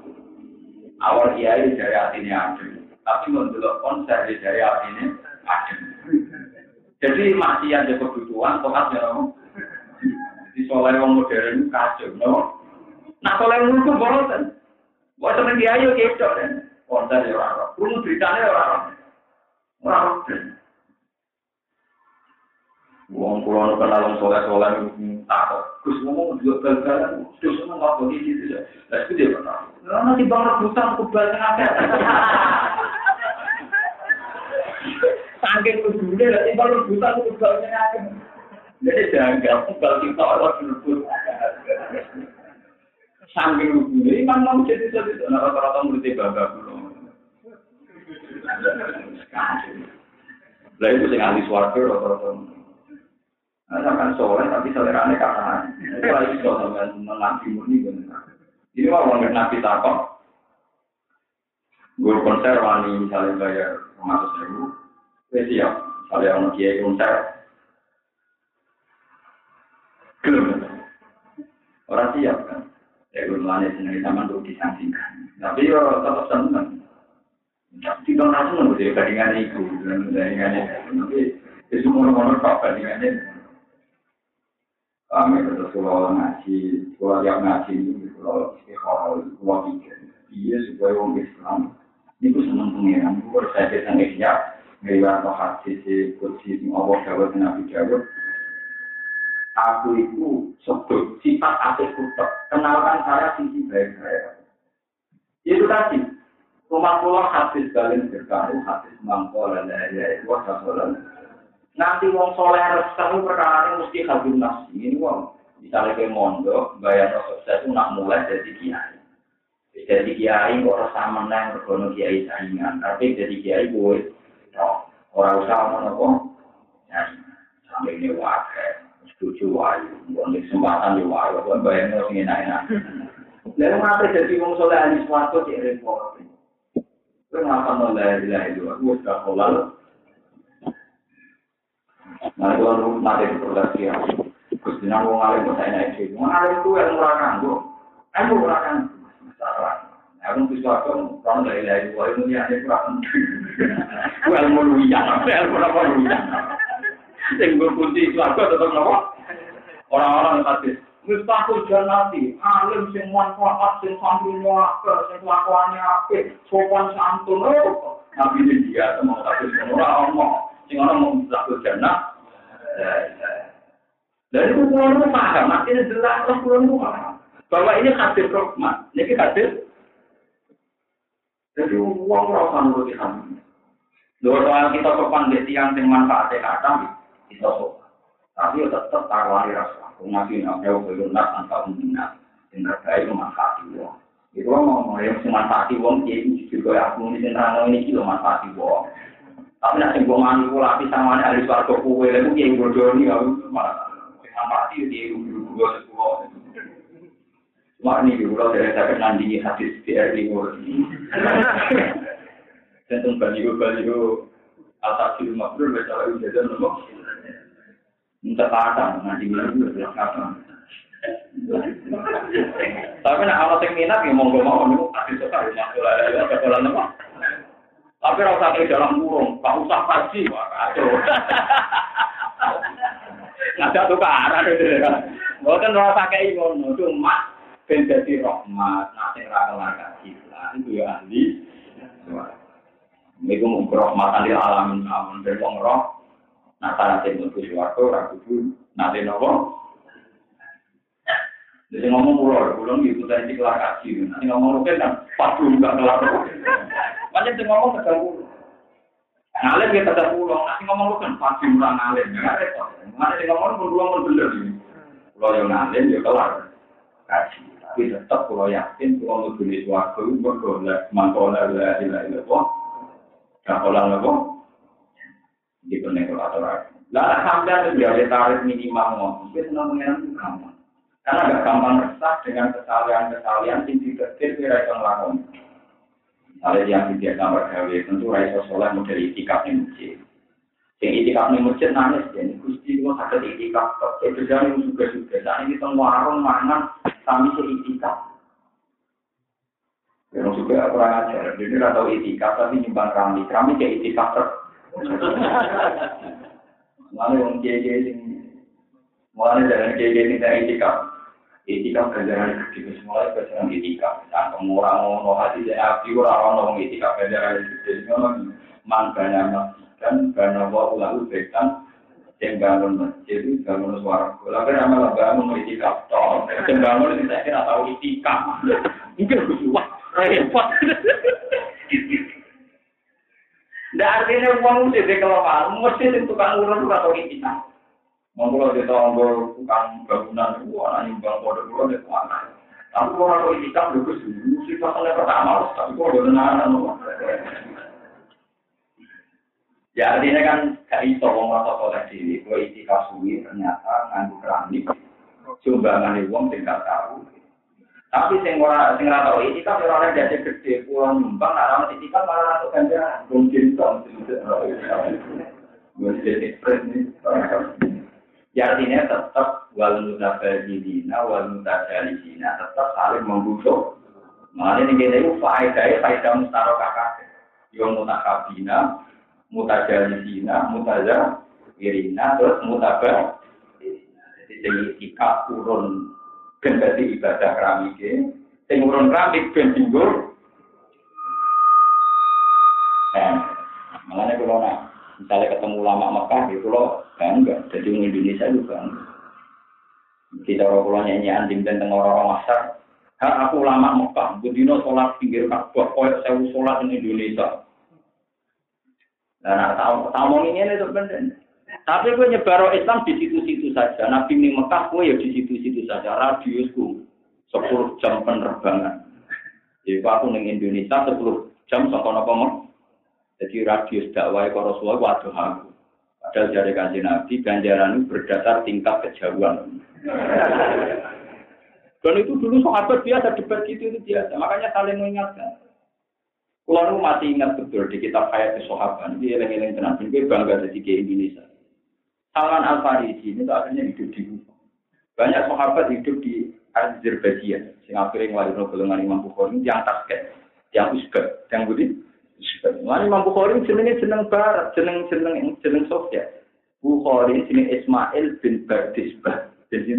Awal kiai dari hatinya adem, tapi mendelok konser dari hatinya adem. Jadi masih ada kebutuhan, tokat ya Di soleh wong modern kacau, no? Nah soleh lugu bosan. Buat temen kiai yo ketok kan. Konser ya orang, Rungu beritanya orang. Orang. Wong kulo nu kenal wong soleh soleh takut. Gus ngomong juga gagal. Gus ngomong boleh gitu ya. Lah itu dia pernah. Karena di bang rebutan kubal tengah [laughs] Sangking kudune lah di bang rebutan kubal tengah Jadi jangan kubal kita orang rebut. Sangking kudune imam mau jadi jadi. Nah rata-rata murid bangga kulo. Lah itu sing ahli rata-rata. Nah, sampai soleh tapi selerane kata itu lagi iso sampai mengaji murni benar. Ini mah orang nabi takok. Guru konser wani misalnya bayar ratus ribu, saya siap. Misalnya orang kiai konser, orang siap kan. Ya gue melani sendiri sama untuk disangsikan. Tapi ya tetap seneng. Tidak langsung dia bandingan itu, bandingan itu. Tapi itu orang-orang tak bandingannya. Kami terus kalau ngaji, kalau yang ngaji istiqomah itu kalau pikir, iya supaya orang Islam itu senang pengiran. Gue saya kita ngeyak, ngeriwa atau hadis si kursi Allah Dawud Nabi. Aku itu sebut sifat asik kutuk. Kenalkan saya sisi baik saya. Itu tadi. Rumah pulau hadis balik berkaru, hadis mangkol, dan ya, itu wadah Nanti wong soleh resah perkara mesti habis nafsi. Ini wong misalnya ke mondo, bayar sukses itu nak mulai dari kiai. Jadi kiai kok resah menang berkono kiai saingan. Tapi jadi kiai gue, orang usah mana kok. Sampai ini wakil. Setuju wayu. Bukan kesempatan di wayu. Bukan bayar nafsi enak-enak. Lalu ngapa jadi wong soleh ahli suatu di repot. Kenapa mulai dari itu? Gue sudah kolal. Nah, kalau mati di produksi ya. Terus jenang wong alim kok saya naik itu. Wong alim itu yang murah kanggo. Kan murah kan. Aku bisa aku kan dari dari gua ini ya ini kurang. Gua ilmu luyan, ilmu apa luyan. Sing gue kunci itu aku tetap nopo. Orang-orang hadis. Mustahil janati, alim sing manfaat, sing santune akeh, sing kelakuane apik, sopan santun. Nabi dia mau hadis ora omong. Sing ana mau mustahil janah, dari itu paham, artinya jelas lah itu paham. Bahwa ini hadir rahmat, ini hadir. Jadi uang rasa menurut kami. Dua soal kita sopan di tiang yang manfaatnya kadang, kita sopan. Tapi tetap taruhani rasa. Ngasih nabi belum nak antara minat. Yang terbaik memanfaati uang. Itu ngomong yang memanfaati uang, itu juga aku ini ini kilo manfaati. Tapi nanti gue manipulasi sama ahli suarga kue, lalu dia bodoh nih, aku malah mati dia dulu dua sepuluh. Ini kalau dari saya nandingi hadis BRI ini. Dan tuh baliho baliho atas di rumah bro, baca lagi jajan nopo. Minta kata nandingi itu udah kata. Tapi nak alat yang minat ya mau nih hadis sekali masuk lah ya sekolah nopo. Tapi rasa ke dalam kurung, tak usah kacau. [laughs] Ngajak tukaran itu ya. Bukan rasa kayak ngono, cuma ben dadi rahmat, nanti ra kelar lah itu ya ahli. Niku mung rahmatan lil alamin amun ben wong roh. Nah, tanah sing mlebu swarga ora kudu nate napa? Jadi ngomong pulau, pulau tadi kelar kaji. Nanti ngomong oke kan, pas belum nggak kelar. Banyak yang ngomong tegang pulau. Ngalim kita tetap pulau, nanti ngomong kan pas belum ngalim. Nggak repot. Mana yang ngomong pulau bener. Pulau yang ngalim ya kelar kaji. tapi tetap kalau yakin kalau mau beli suatu bergolek mangkola lah ilah ilah kok kapola lah kok di penekolator lah sampai ada tarif minimal mau mungkin senang mengenai itu gampang karena agak gampang resah dengan kesalahan-kesalahan yang tidak kira yang lakukan misalnya yang tidak gambar gawe tentu raiso soleh model itikaf nih masjid. Yang itikaf nih masjid nangis jadi gusti mau sakit itikaf. Kok itu jangan juga juga saat ini warung mangan kami seitikaf. Yang juga kurang ajar, jadi tidak tahu itikaf tapi nyumbang kami, kami kayak itikaf ter. Lalu yang kiai sing, mulai dari kiai ini dari itikaf, itikaf kerjaan gede, mulai kerjaan itikaf. Nah, orang mau hati saya api orang orang itikaf kerjaan gede, memang banyak dan banyak lalu bekan yang bangun masjid itu bangun suara. Bola kan amal bangun itikaf toh. Yang bangun itu saya kira tahu itikaf mungkin wah repot. Nggak artinya uang di kelemahan, mesti di tukang urun atau itikaf. Mau kalau di tonggo tukang bangunan, wah nanti bang kode pulau di mana? Tapi kalau orang itikaf, gue sih pasalnya pertama, tapi kalau udah nana, Ya artinya kan gak iso wong rasa soleh diri, kowe iki kasuwi ternyata nganggo keramik. Sumbangan wong sing gak tahu. Tapi sing ora sing ora tau iki kan ora jadi gede pulang nyumbang, ora ono iki kan malah untuk ganjaran. Mungkin to. Ya artinya tetap wal mutabadilina wal mutajalisina tetap saling membutuh. Makanya ini kita itu faedah faedah mustarokah kakek. Yang mutakabina, mutajalisina, mutaja irina, terus mutaba. Jadi sing ikak urun ben dadi ibadah keramike, sing urun keramik ben tinggur. Eh, makanya kalau nak misalnya ketemu lama Mekah gitu loh, bangga. Jadi orang Indonesia juga bangga. Kita orang pulau nyanyi anjing dan tengah orang masak. Ha, aku lama Mekah, budino sholat pinggir Ka'bah, koyok sewu sholat di Indonesia. Nah, tahu tahu ini ini sebenarnya. Tapi gue nyebar Islam di situ-situ saja. Nabi di Mekah gue ya di situ-situ saja. Radiusku 10 jam penerbangan. Jadi aku neng Indonesia 10 jam sampai nopo. Jadi radius dakwah ke Rasulullah waduh aku. Padahal dari kajian Nabi ganjaran itu berdasar tingkat kejauhan. Dan itu dulu sahabat biasa debat gitu itu biasa. Makanya saling mengingatkan. Kalau masih ingat betul di kitab Hayat Sahabat, ini eleng-eleng tenang, gue bangga jadi ke Indonesia. Salman Al Farisi ini akhirnya hidup di Banyak sahabat hidup di Azerbaijan, sing akhirnya ngeluarin golongan Imam Bukhari yang tasket, yang Uzbek, yang Budi. Lalu Imam Bukhari jenenge jeneng Barat, jeneng jeneng jeneng Soviet. Bukhari sini Ismail bin Bardisbah, jadi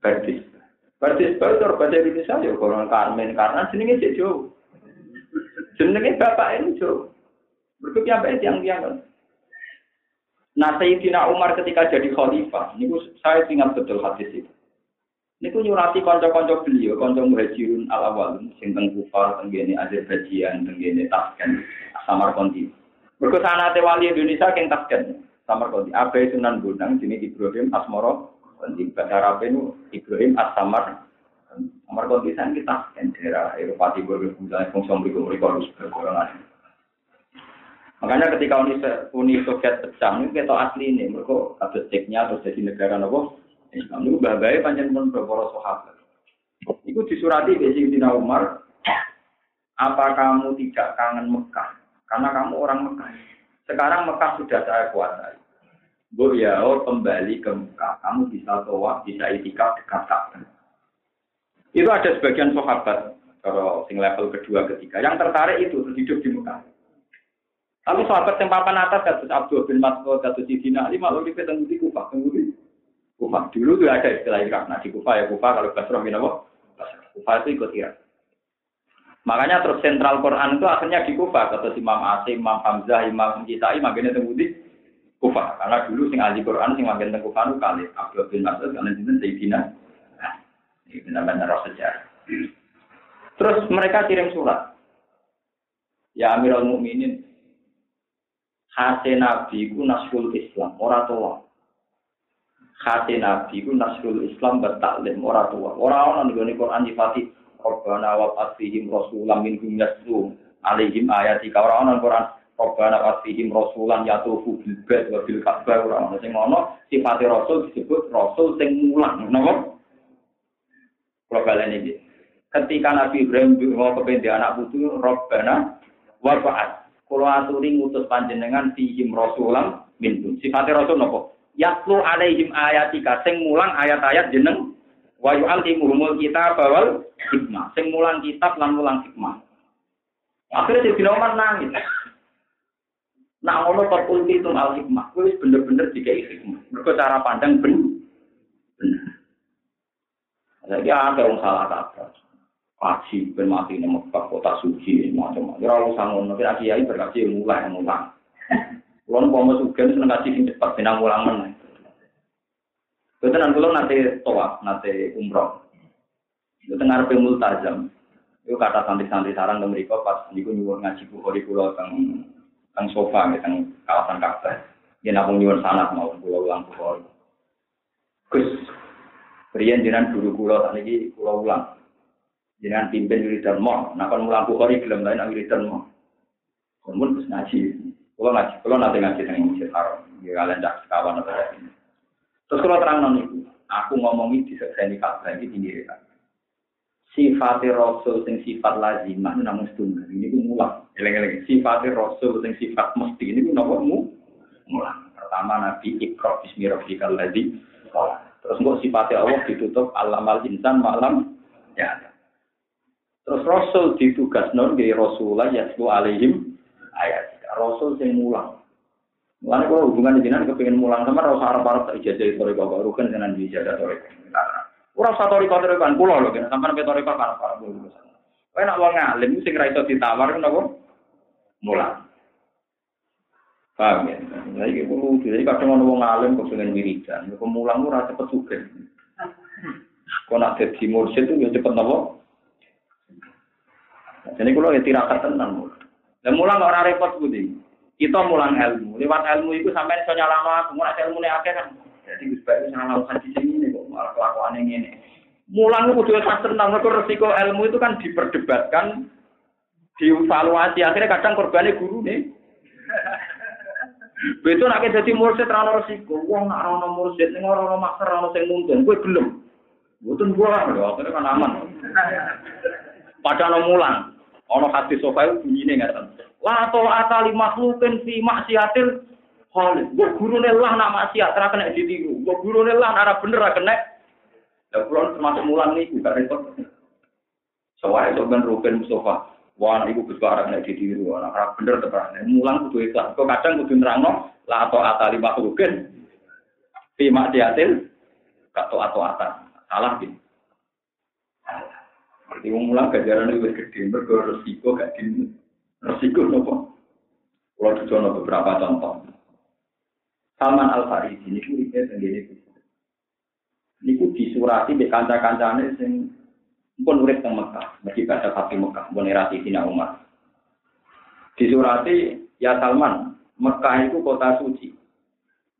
Bardisbah. Bardisbah itu bahasa Indonesia ya, kalau Karmen karena jenenge jauh. Jenenge bapak ini jo. Mereka piambake tiang-tiang. Nah, Sayyidina Umar ketika jadi khalifah, ini saya ingat betul hadis itu. Ini nyurati konco-konco beliau, konco muhajirun al awal, sing teng Kufar, tenggene Azerbaijan, tenggene Tashkent, Samarkandi. Mereka sana wali Indonesia yang Tashkent, Samarkandi. Abai Sunan Bonang, sini Ibrahim Asmoro, di bahasa Arab Ibrahim As-Samar, Nomor kontisan kita kan daerah Eropa Timur, misalnya fungsi berikut mereka harus bergolongan. Makanya ketika Uni, Uni Soviet pecah, ini kita asli ini, mereka ada ceknya terus jadi negara nopo Islam itu bagai panjang pun beberapa sahabat. Iku disurati di Sayyidina Umar, apa kamu tidak kangen Mekah? Karena kamu orang Mekah. Sekarang Mekah sudah saya kuasai. Bu ya, oh, kembali ke Mekah. Kamu bisa toa, bisa itikaf dekat Ka'bah. Itu ada sebagian sahabat kalau sing level kedua ketiga yang tertarik itu hidup di Mekah. Tapi sahabat yang papan atas kasus Abdul bin Mas'ud, kasus Sidina Ali malu di ketemu di Kufah, di Kufah. Dulu tuh ada istilah Irak. Nah di Kufah ya Kufah kalau Basrah bin apa? Kufah itu ikut Irak. Makanya terus sentral Quran itu akhirnya di Kufah. Kata Imam Asim, Imam Hamzah, Imam makanya temu di Kufah. Karena dulu sing ahli Quran sing makin teng Kufah itu kali Abdul bin Mas'ud, karena itu Sayyidina. Nah, ini benar-benar roh sejarah. Terus mereka kirim surat. Ya Amirul Mukminin, Hati Nabi ku Islam, ora tua. Hati Nabi ku nasrul Islam bertaklim, ora tua. Ora ana ning Quran nyifati Rabbana wa fasihim rasulam minhum yaslu alaihim ayati ora ana Quran Rabbana wa fasihim rasulan yatufu bil bait wa bil ka'bah ora ana sing ana sifate rasul disebut rasul sing mulang napa Kalau kalian ini ketika Nabi Ibrahim mau kepengen anak putu Rabbana wa fa'at Kulo aturi ngutus panjenengan fihim rasulam minhum. Sifatnya rasul nopo? Yatlu alaihim ayatika sing mulang ayat-ayat jeneng wa yu'allimuhumul kita bawal hikmah. Sing mulang kitab lan mulang hikmah. Akhirnya si Umar nangis. Nah, ngono kok ulti itu al hikmah. Kuwi bener-bener dikai hikmah. Mergo cara pandang ben bener. Lagi ada yang salah kaprah kaji ben mati Mekah kota suci macam-macam. Ya ora usah ngono, kira kiai berkaji mulai mulang. Kulo mau masuk seneng kaji sing cepat benang mulang men. Kebetulan kulo nate toa, nate umroh. Itu tengah arepe multazam. Itu kata santri-santri sarang ke mereka pas niku nyuwun ngaji bukhari kulo teng teng sofa teng kawasan Ka'bah. Yen aku nyuwun sanad mau kulo ulang bukhari. Gus, Rian jenengan guru kulo sakniki kulo ulang. Jangan pimpin wiridan mau, nak kon mulang bukhari gelem lain wiridan mau. Kemudian terus ngaji. Kalau ngaji, kalau nanti ngaji dengan masjid haram, ya kalian cak sekawan atau ini. Terus kalau terang non itu, aku ngomongi di ini kabar ini ini ya. Sifat Rasul sing sifat lazimah itu namun setunggal. Ini pun mulang. Eleng-eleng. Sifat Rasul sing sifat mesti ini pun namun mu mulang. Pertama Nabi Iqra bismi rabbikal ladzi Terus kok sifatnya Allah ditutup alamal insan malam ya. Terus Rasul ditugas non di Rasulullah yaslu alaihim. Rasul sing mulang. Mulane kalau hubungan dengan kepengen mulang sama Rasul Arab Arab tak ijazah itu mereka baru kan dengan ijazah toriko. Ora satu toriko toriko kan pulau loh, sampai sampai toriko kan apa urusan. Kau nak uang ngalim sing ra iso ditawar kan apa? Mulang. Paham ya? Nah, ini perlu jadi kadang orang wong alim kok pengen wiridan, kok mulang ora cepet juga. Kau nak jadi mursyid itu ya cepet nopo? Jadi kalau ya tirakat tenang. Dan mulang orang repot budi. Kita mulang ilmu. Lewat ilmu itu sampai bisa nyala aku. Mulai ilmu ini akhir kan. Jadi gus baik nyala di sini nih kok malah kelakuan yang ini. Mulang itu kudu pas tenang. Mereka resiko ilmu itu kan diperdebatkan, dievaluasi. Akhirnya kadang korbannya guru nih. Betul nak jadi mursid rano resiko. Wong nak rano mursid ning ora ono maksa rano sing nuntun. Kowe gelem. Mboten gua akhirnya kan aman. [laughs] Padahal mulang. Ono hati sofa itu nggak tahu. La to atali makhlukin fi maksiatil Khalid. Gue guru lah nak maksiat, terus kena ditiru. Gue guru lah nak bener kena. Ya pulau termasuk mulang nih, gak repot. Soalnya itu kan Ruben Mustafa. Wah, ibu gus barang kena ditiru. Anak bener tebar. Mulang kudu ikhlas. Kok kadang kudu nerangno la to atali makhlukin fi maksiatil gak to atau atas. Salah gitu. Jadi wong mulang gajaran itu gede, mergo resiko gak di resiko nopo. Kalau dicono beberapa contoh. Salman Al Farisi ini kuripe tenggene Ini ku disurati di kanca-kancane sing pun urip teng Mekah, bagi baca Fatih Mekah, pun erati Tina Umar. Disurati, ya Salman, Mekah itu kota suci.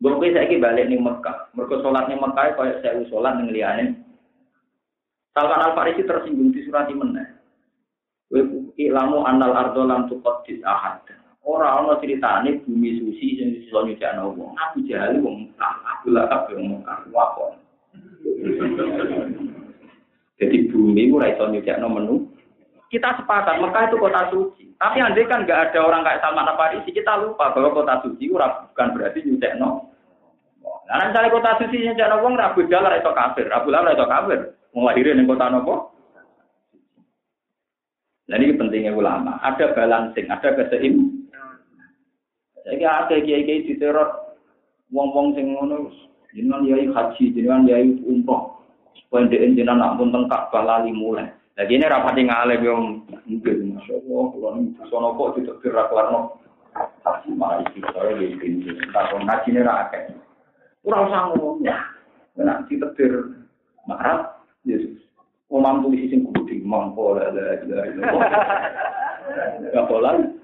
Gue saya balik nih Mekah, mereka sholat Mekah, kayak saya sholat nih lianin Salman Al Farisi tersinggung di surat meneh. Ilamu anal ardo lam tuqaddis ahad. Ora ana critane bumi suci sing iso nyucikno wong. Aku jahal wong Mekah, aku lah kabeh wakon. [laughs] Jadi bumi ora iso nyucekno menu. Kita sepakat Mekah itu kota suci. Tapi andai kan nggak ada orang kayak Salman Farisi, kita lupa bahwa kota suci ora bukan berarti nyucekno. Nah, misalnya kota suci nyucekno wong ra budal iso kafir, ra budal iso kafir. Nglahirin ning kota nopo? Nah ini pentingnya ulama. Ada balancing, ada keseim. Jadi ada kiai-kiai di teror, wong-wong sing ngono, jenengan yai haji, jenengan yai umroh, Pendek jenengan nak pun tengkak balali mulai. Lagi ini rapat yang ngalem yang mungkin, masya Allah, kalau ini sono kok tidak gerak larno. Tapi malah isi saya di sini, tak ngaji ini rakyat. Kurang sanggup, ya. Nanti tetir marah. Umam tulis sing kudu mangko la la la. Ya polan.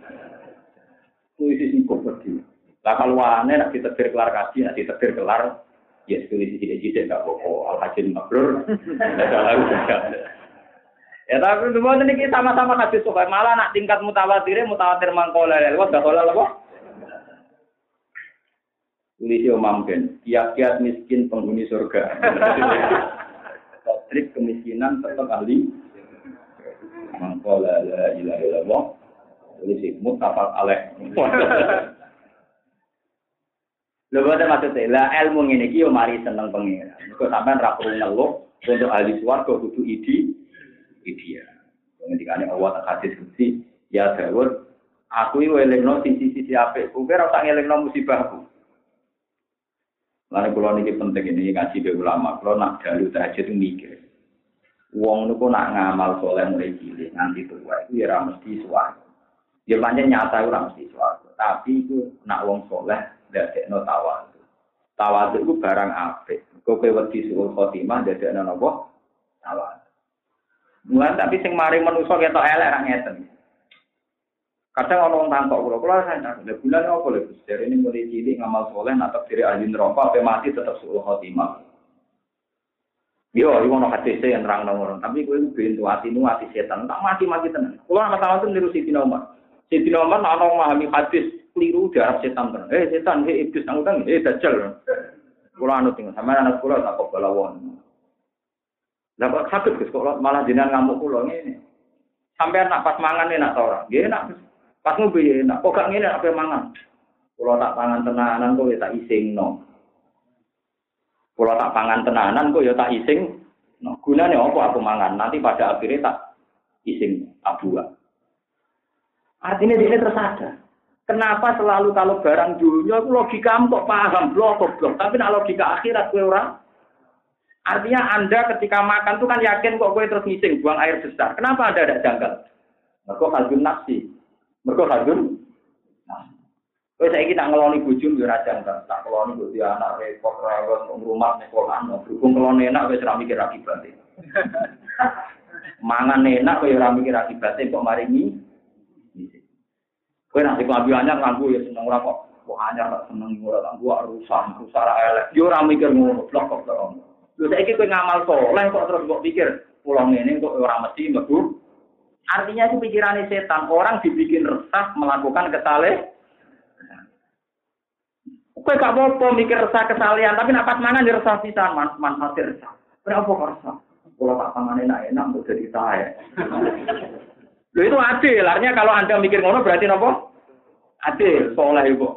Tulis sing kudu. Lah kalau ane nak ditetir kelar kaji, nak ditetir kelar ya tulis sing tidak enggak pokok al hajin mabrur. [laughs] [laughs] Ya tapi semua ini sama-sama hadis sokai malah nak tingkat mutawatir mutawatir mangkola gak kola apa? Tulis yo mampen, kiat-kiat miskin penghuni surga. [laughs] trik kemiskinan tetap ahli mangkola la ilaha illallah tulis mutafak alaih [laughs] Lha boten maksudnya, lah ilmu ngene iki mari seneng pengira. Mergo sampean ra perlu untuk ahli swarga kudu idi idia. Ngendikane Allah tak hadis kunci, ya Dawud, aku iki welingno sisi-sisi apik, kowe ora tak ngelingno musibahku. Lalu kalau ini penting ini ngaji be ulama, kalau nak dalu tahajud mikir. Wong niku nak ngamal soleh mulai cilik nganti tua itu ya mesti suwargo. Ya pancen nyata ora mesti suwargo, tapi itu nak wong soleh dadekno tawadu. Tawadu itu barang apik. Kau kowe wedi suul khotimah dadekno napa? Tawadu. Mulai tapi sing mari manusa ketok elek ra ngeten. Kadang orang tangkok kula, kula saya lha bulan apa lho ini mulai cilik ngamal soleh natap diri ahli neraka mati tetap suul khotimah. Yo, iku ono hadis yang terang nomor, tapi kowe bintu ati nu ati setan, tak mati-mati tenan. Kula masalah itu niru Siti Umar. Siti Umar nak ono memahami hadis keliru darah setan tenan. Eh setan, eh iblis nang utang, eh dajjal. Kula anu tinggal sama anak kula tak kok balawon. Lah kok sakit Gus kok malah jenengan ngamuk kula ngene. Sampai nak pas mangan enak ta ora? Nggih enak. Pas ngopi enak, kok gak ngene apa mangan. Kula tak pangan tenanan ya tak isingno. Kula tak pangan tenanan kok ya tak ising. No, gunane apa aku mangan? Nanti pada akhirnya tak ising abua. Artinya dia tersadar. Kenapa selalu kalau barang dunia itu logika kok paham blok blok, tapi nak logika akhirat kue orang Artinya Anda ketika makan tuh kan yakin kok kue terus ngising buang air besar. Kenapa Anda ada janggal? Mereka halun nafsi. Mereka halun Kowe saiki nak ngeloni bojo yo ora janggal, tak ngeloni bojo anak repot rawon rumah sekolah, berhubung ngeloni enak wis [laughs] ora mikir akibate. Mangan enak kowe ora mikir akibate kok mari ni. Kowe nak diklambi anyar nganggo ya seneng ora kok. Kok anyar tak seneng ora tak gua rusak, rusak ora elek. Yo ora mikir ngono, blok kok kok. Lho saiki kowe ngamal soleh kok terus kok pikir pulang ini kok ora mesti mlebu. Artinya itu pikirannya setan. Orang dibikin resah melakukan kesalahan Kowe gak apa-apa mikir resah kesalian, tapi nak pas mangan resah pisan, man manfaat resah. Kenapa kok resah? Kalau tak pangan enak enak mau jadi saya. Lo itu adil, artinya kalau anda mikir ngono berarti nopo? Adil, soleh ibu.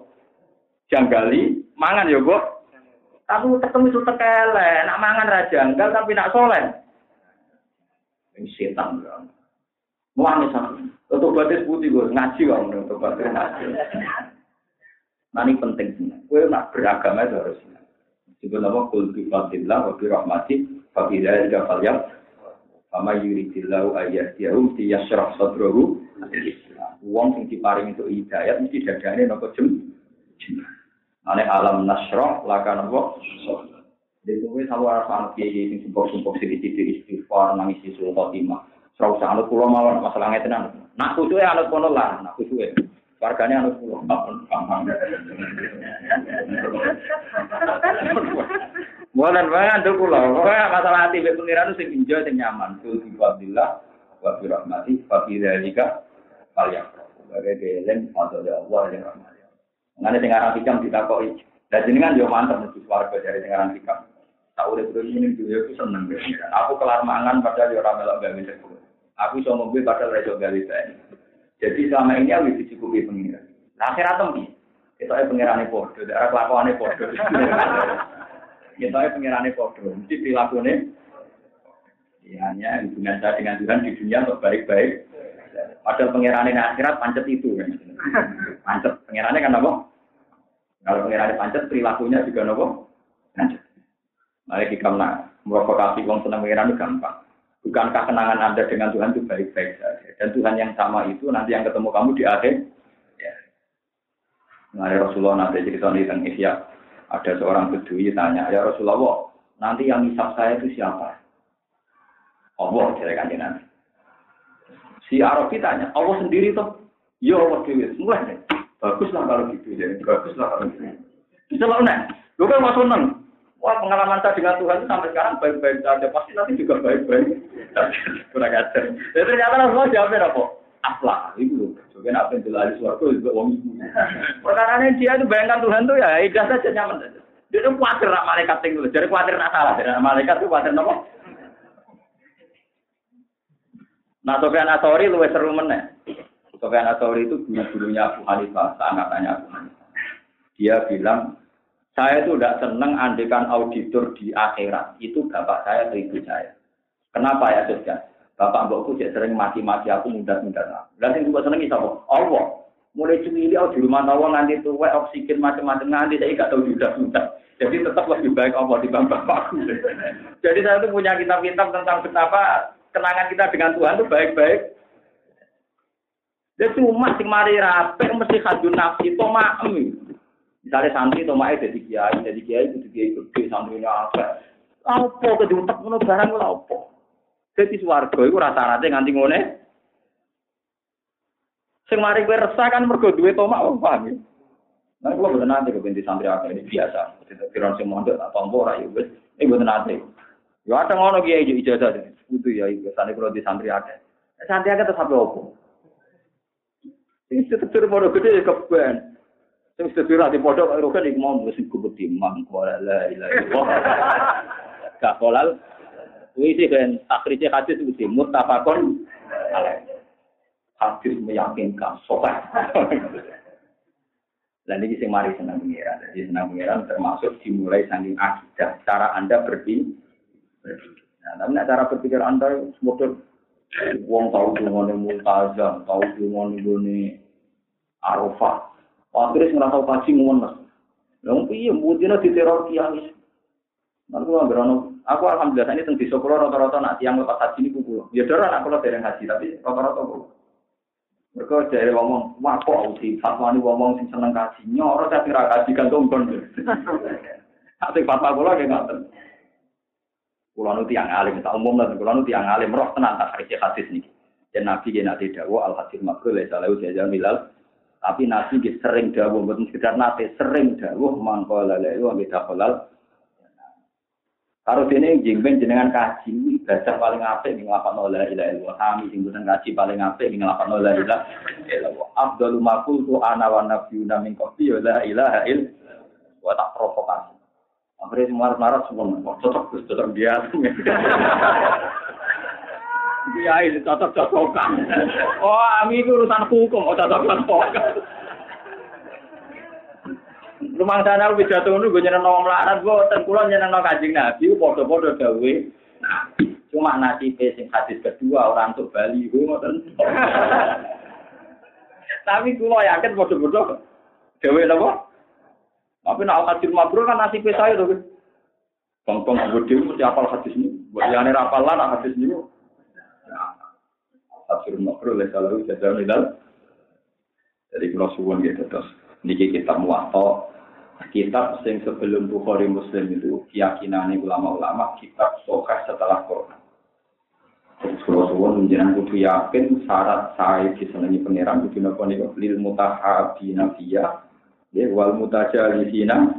Janggali, mangan ya bu. Tapi ketemu itu tekele, nak mangan raja janggal tapi nak soleh. Ini setan kan. Mau sama. Untuk batis putih gue ngaji kok untuk batis ngaji. Nah ini penting sebenarnya. Kue nak beragama itu harus senang. Juga nama kul bi fadillah wa bi rahmati fa bi dzalika falyam Fama yuridillahu ayyahdiyahu mesti yashrah sadrahu Uang sing diparing itu hidayat mesti dadane nopo jem. Ane alam nasroh laka nopo Jadi kowe harus anut kiai sing sumpuk-sumpuk sing dicicil istighfar nangis suruh khotimah. Serau anut kula mawon masalah ngeten Nak kusuke anut kono lah, nak kusuke. Warganya harus pulang. Bukan banget tuh pulau. Pokoknya masalah hati be pengiran sing injo sing nyaman. Tuh di fadillah wa bi rahmati fa fi dzalika falyam. Sebagai gelem atau ya Allah yang rahmat. Ngene aran hikam ditakoki. Dan jenengan yo mantep mesti swarga dari sing aran hikam. Tak udah terus ini dunia aku seneng deh. Aku kelar mangan padahal ya orang melok sepuluh. Aku iso mobil padahal reso gawe Jadi selama ini aku dicukupi pengiran. Nah akhirat tembi. Itu aja pengirane podo, daerah kelakuannya podo. Itu aja pengirane podo. Mesti perilakunya Ya, hanya hubungan saya dengan Tuhan di dunia untuk baik-baik. Padahal pengirannya akhirat pancet itu kan. Pancet. Pengirannya kan apa? Kalau pengirannya pancet, perilakunya juga apa? Pancet. Mari kita merokokasi uang senang pengiran itu gampang. Bukankah kenangan Anda dengan Tuhan itu baik-baik saja? Dan Tuhan yang sama itu nanti yang ketemu kamu di akhir. Ya. Mari Rasulullah nanti cerita tentang Ihya. Ada seorang bedui tanya, ya Rasulullah, nanti yang hisap saya itu siapa? Allah dari kanjeng Nabi. Si Arabi tanya, Allah sendiri tuh? Ya Allah dewi, mulai deh. Baguslah kalau gitu, jadi baguslah kalau gitu. Bisa lah, lu kan seneng. Wah pengalaman saya dengan Tuhan itu sampai sekarang baik-baik saja. Pasti nanti juga baik-baik. Kurang ajar. Ya ternyata Rasulullah jawabnya apa? Aflah. Itu. Juga apa yang jelas suaraku juga wong ibu. Dia itu bayangkan Tuhan tuh ya idah saja nyaman. Dia tuh khawatir nak malaikat tinggal. Jadi khawatir nak salah. Jadi malaikat tuh khawatir apa? Nah, Sofyan Asori lu seru meneh. Sofyan Asori itu guru-gurunya Abu Hanifah, sangat tanya Abu Hanifah. Dia bilang, saya itu tidak senang andekan auditor di akhirat. Itu bapak saya atau ibu saya. Kenapa ya, Sofyan? Bapak mbokku cek sering mati-mati aku mudah-mudah. Dan yang juga seneng apa? Allah. Mulai cemili di rumah tawa nganti tuwe oksigen macam-macam nganti saya nggak tahu sudah sudah. Jadi tetap lebih baik Allah dibanding bapakku. [laughs] Jadi saya itu punya kitab-kitab tentang betapa kenangan kita dengan Tuhan itu baik-baik. Dia cuma sing mari rapi mesti kadun nafsi to maem. Misalnya santri to mae dadi kiai, dadi kiai kudu kiai gede santrinya apa. Apa kudu utek ngono barang lha apa. Dadi swarga iku rata-rata nganti ngene. Sing mari kowe resah kan mergo duwe tomak paham ya. Nah, kalau betul nanti ke binti santri apa ini biasa. Kita kira si mondok atau tombol rayu, ini betul nanti. Ya ada ngono kiai ijazah sekutu ya itu santri kalau di santri ada santri ada tetap opo ini setelah bodoh gede ya keben sing setelah di pondok karo kan iku mau mesti kubeti mangko la [laughs] gak kolal kuwi sih kan akhirnya hadis mesti muttafaqun hadis meyakinkan. Sopan. Dan ini sing mari senang pengiran. Jadi senang pengiran termasuk dimulai saking akidah cara anda berpikir. Nah, tapi cara berpikir Anda semoga wong tahu dengan multazam, tahu dengan ini arafah. Akhirnya tahu kaji ngono. Yang piye? Mudine diteror kiai. Nanti gua berono, aku alhamdulillah ini tentang di sekolah rata-rata nak tiang lepas haji ini kuku. Ya darah anak kalau dereng haji, tapi rata-rata kuku. Mereka dari ngomong, wah kok sih, fatwa ini ngomong sing seneng kaji, nyoro saya kira kaji gantung kon. Tapi [laughs] fatwa kula kayak nggak Kulo nu tiang alim, tak umum dan kulo nu tiang alim roh tenan tak hadis hadis nih. Dan Nabi dia nanti dawo al hadis makul ya salahu jajan milal. Tapi Nabi dia sering dawo, bukan sekedar nate sering dawo mangkola lalu ambil dakolal. Harus ini jingben jenengan kaji ibadah paling apik ning lapan la ilaha illallah. Kami sing kaji paling apik ning lapan la ilaha illallah. Abdul makul tu ana wa nabiyuna min qabi la ilaha illallah. Wa tak provokasi. Akhirnya semua marah semua, cocok, cocok dia. Dia ini cocok cocokan. Oh, ami urusan hukum, oh cocok cocokan. Rumah sana bisa tunggu gue nyeneng nom larat gue tengkulan nyeneng kajing nabi, podo-podo dawe. Nah, cuma nasi sing hadis kedua orang tuh Bali ngoten. [laughs] Tapi gue yakin podo-podo dawe apa? Tapi nak hadis mabrur kan nasib saya tuh. Bang-bang gede mesti apal hadis ini. Buat yang ini rapal lah hadis ini. Hadis mabrur lah kalau jadi kalau suwon gitu terus. Niki kita muwato. Kitab sing sebelum Bukhari Muslim itu keyakinan ulama-ulama kitab sokah setelah Quran. Terus kalau suwon menjelang kudu yakin syarat saya disenangi pangeran kudu nopo nih lil mutahabi nabiyah Ya wal mutajalisina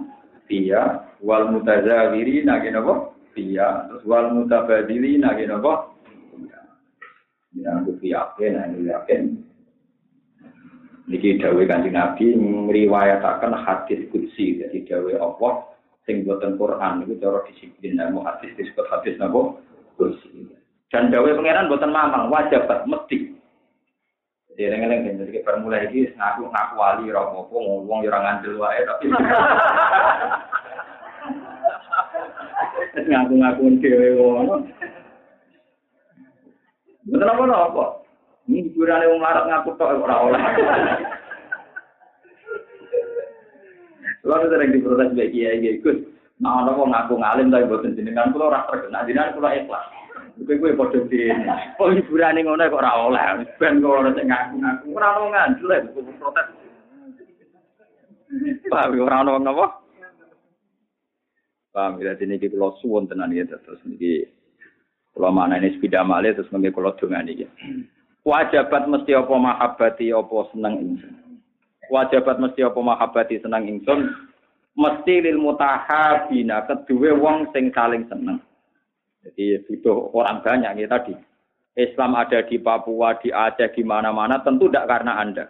iya wal mutazawirina kenapa? Iya terus wal mutabadilina kenapa? Ya aku yakin, aku yakin. Niki dawuh Kanjeng Nabi ngriwayataken hadis kudsi jadi dawuh Allah sing boten Quran itu cara disiplin. Mau hadis disebut hadis napa? Kursi dan dawe pangeran boten mamang wajibat mesti jadi eleng-eleng jadi kita mulai iki ngaku ngaku wali ora apa ngomong ora ngandel wae tapi [laughs] ngaku-ngaku dhewe ngono. Betul apa apa? Ini hiburan yang melarat ngaku tok ora oleh. Lalu sering diprotes baik kiai kiai Gus. Nah, ada kok ngaku ngalim tapi buatan jenengan kulo ora terkenal jenengan kulo ikhlas. Kowe kowe padha dene. Oh hiburan ning ngono kok ora oleh. Ben kok ora sing ngaku-ngaku. Ora ono ngandel protes. Pak ora ono napa? Paham ya dene iki kula suwun tenan ya terus niki kula manane sepeda malih terus mengke kula dongani iki. Wajabat mesti apa mahabbati apa seneng ingsun. Wajabat mesti apa mahabbati seneng ingsun. Mesti lil mutahabina kedua wong sing saling seneng. Jadi butuh orang banyak ya tadi. Islam ada di Papua, di Aceh, di mana-mana tentu tidak karena Anda.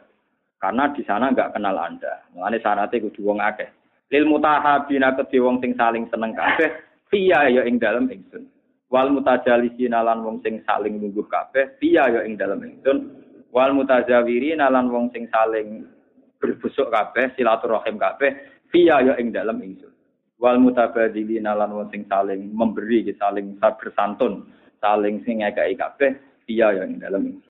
Karena di sana nggak kenal Anda. Mengenai syaratnya kudu wong akeh. Lil mutahabina kedua wong sing saling seneng kabeh, fiya ya ing dalem ingsun wal mutajalisina lan wong sing saling nunggu kabeh piya ya ing dalem ingsun. Wal mutajawirina lan wong sing saling berbusuk kabeh silaturahim kabeh piya ya ing dalem ingsun. Wal mutabadzilina lan wong sing saling memberi saling bersantun saling sing ngekeki kabeh piya ya ing dalem ingsun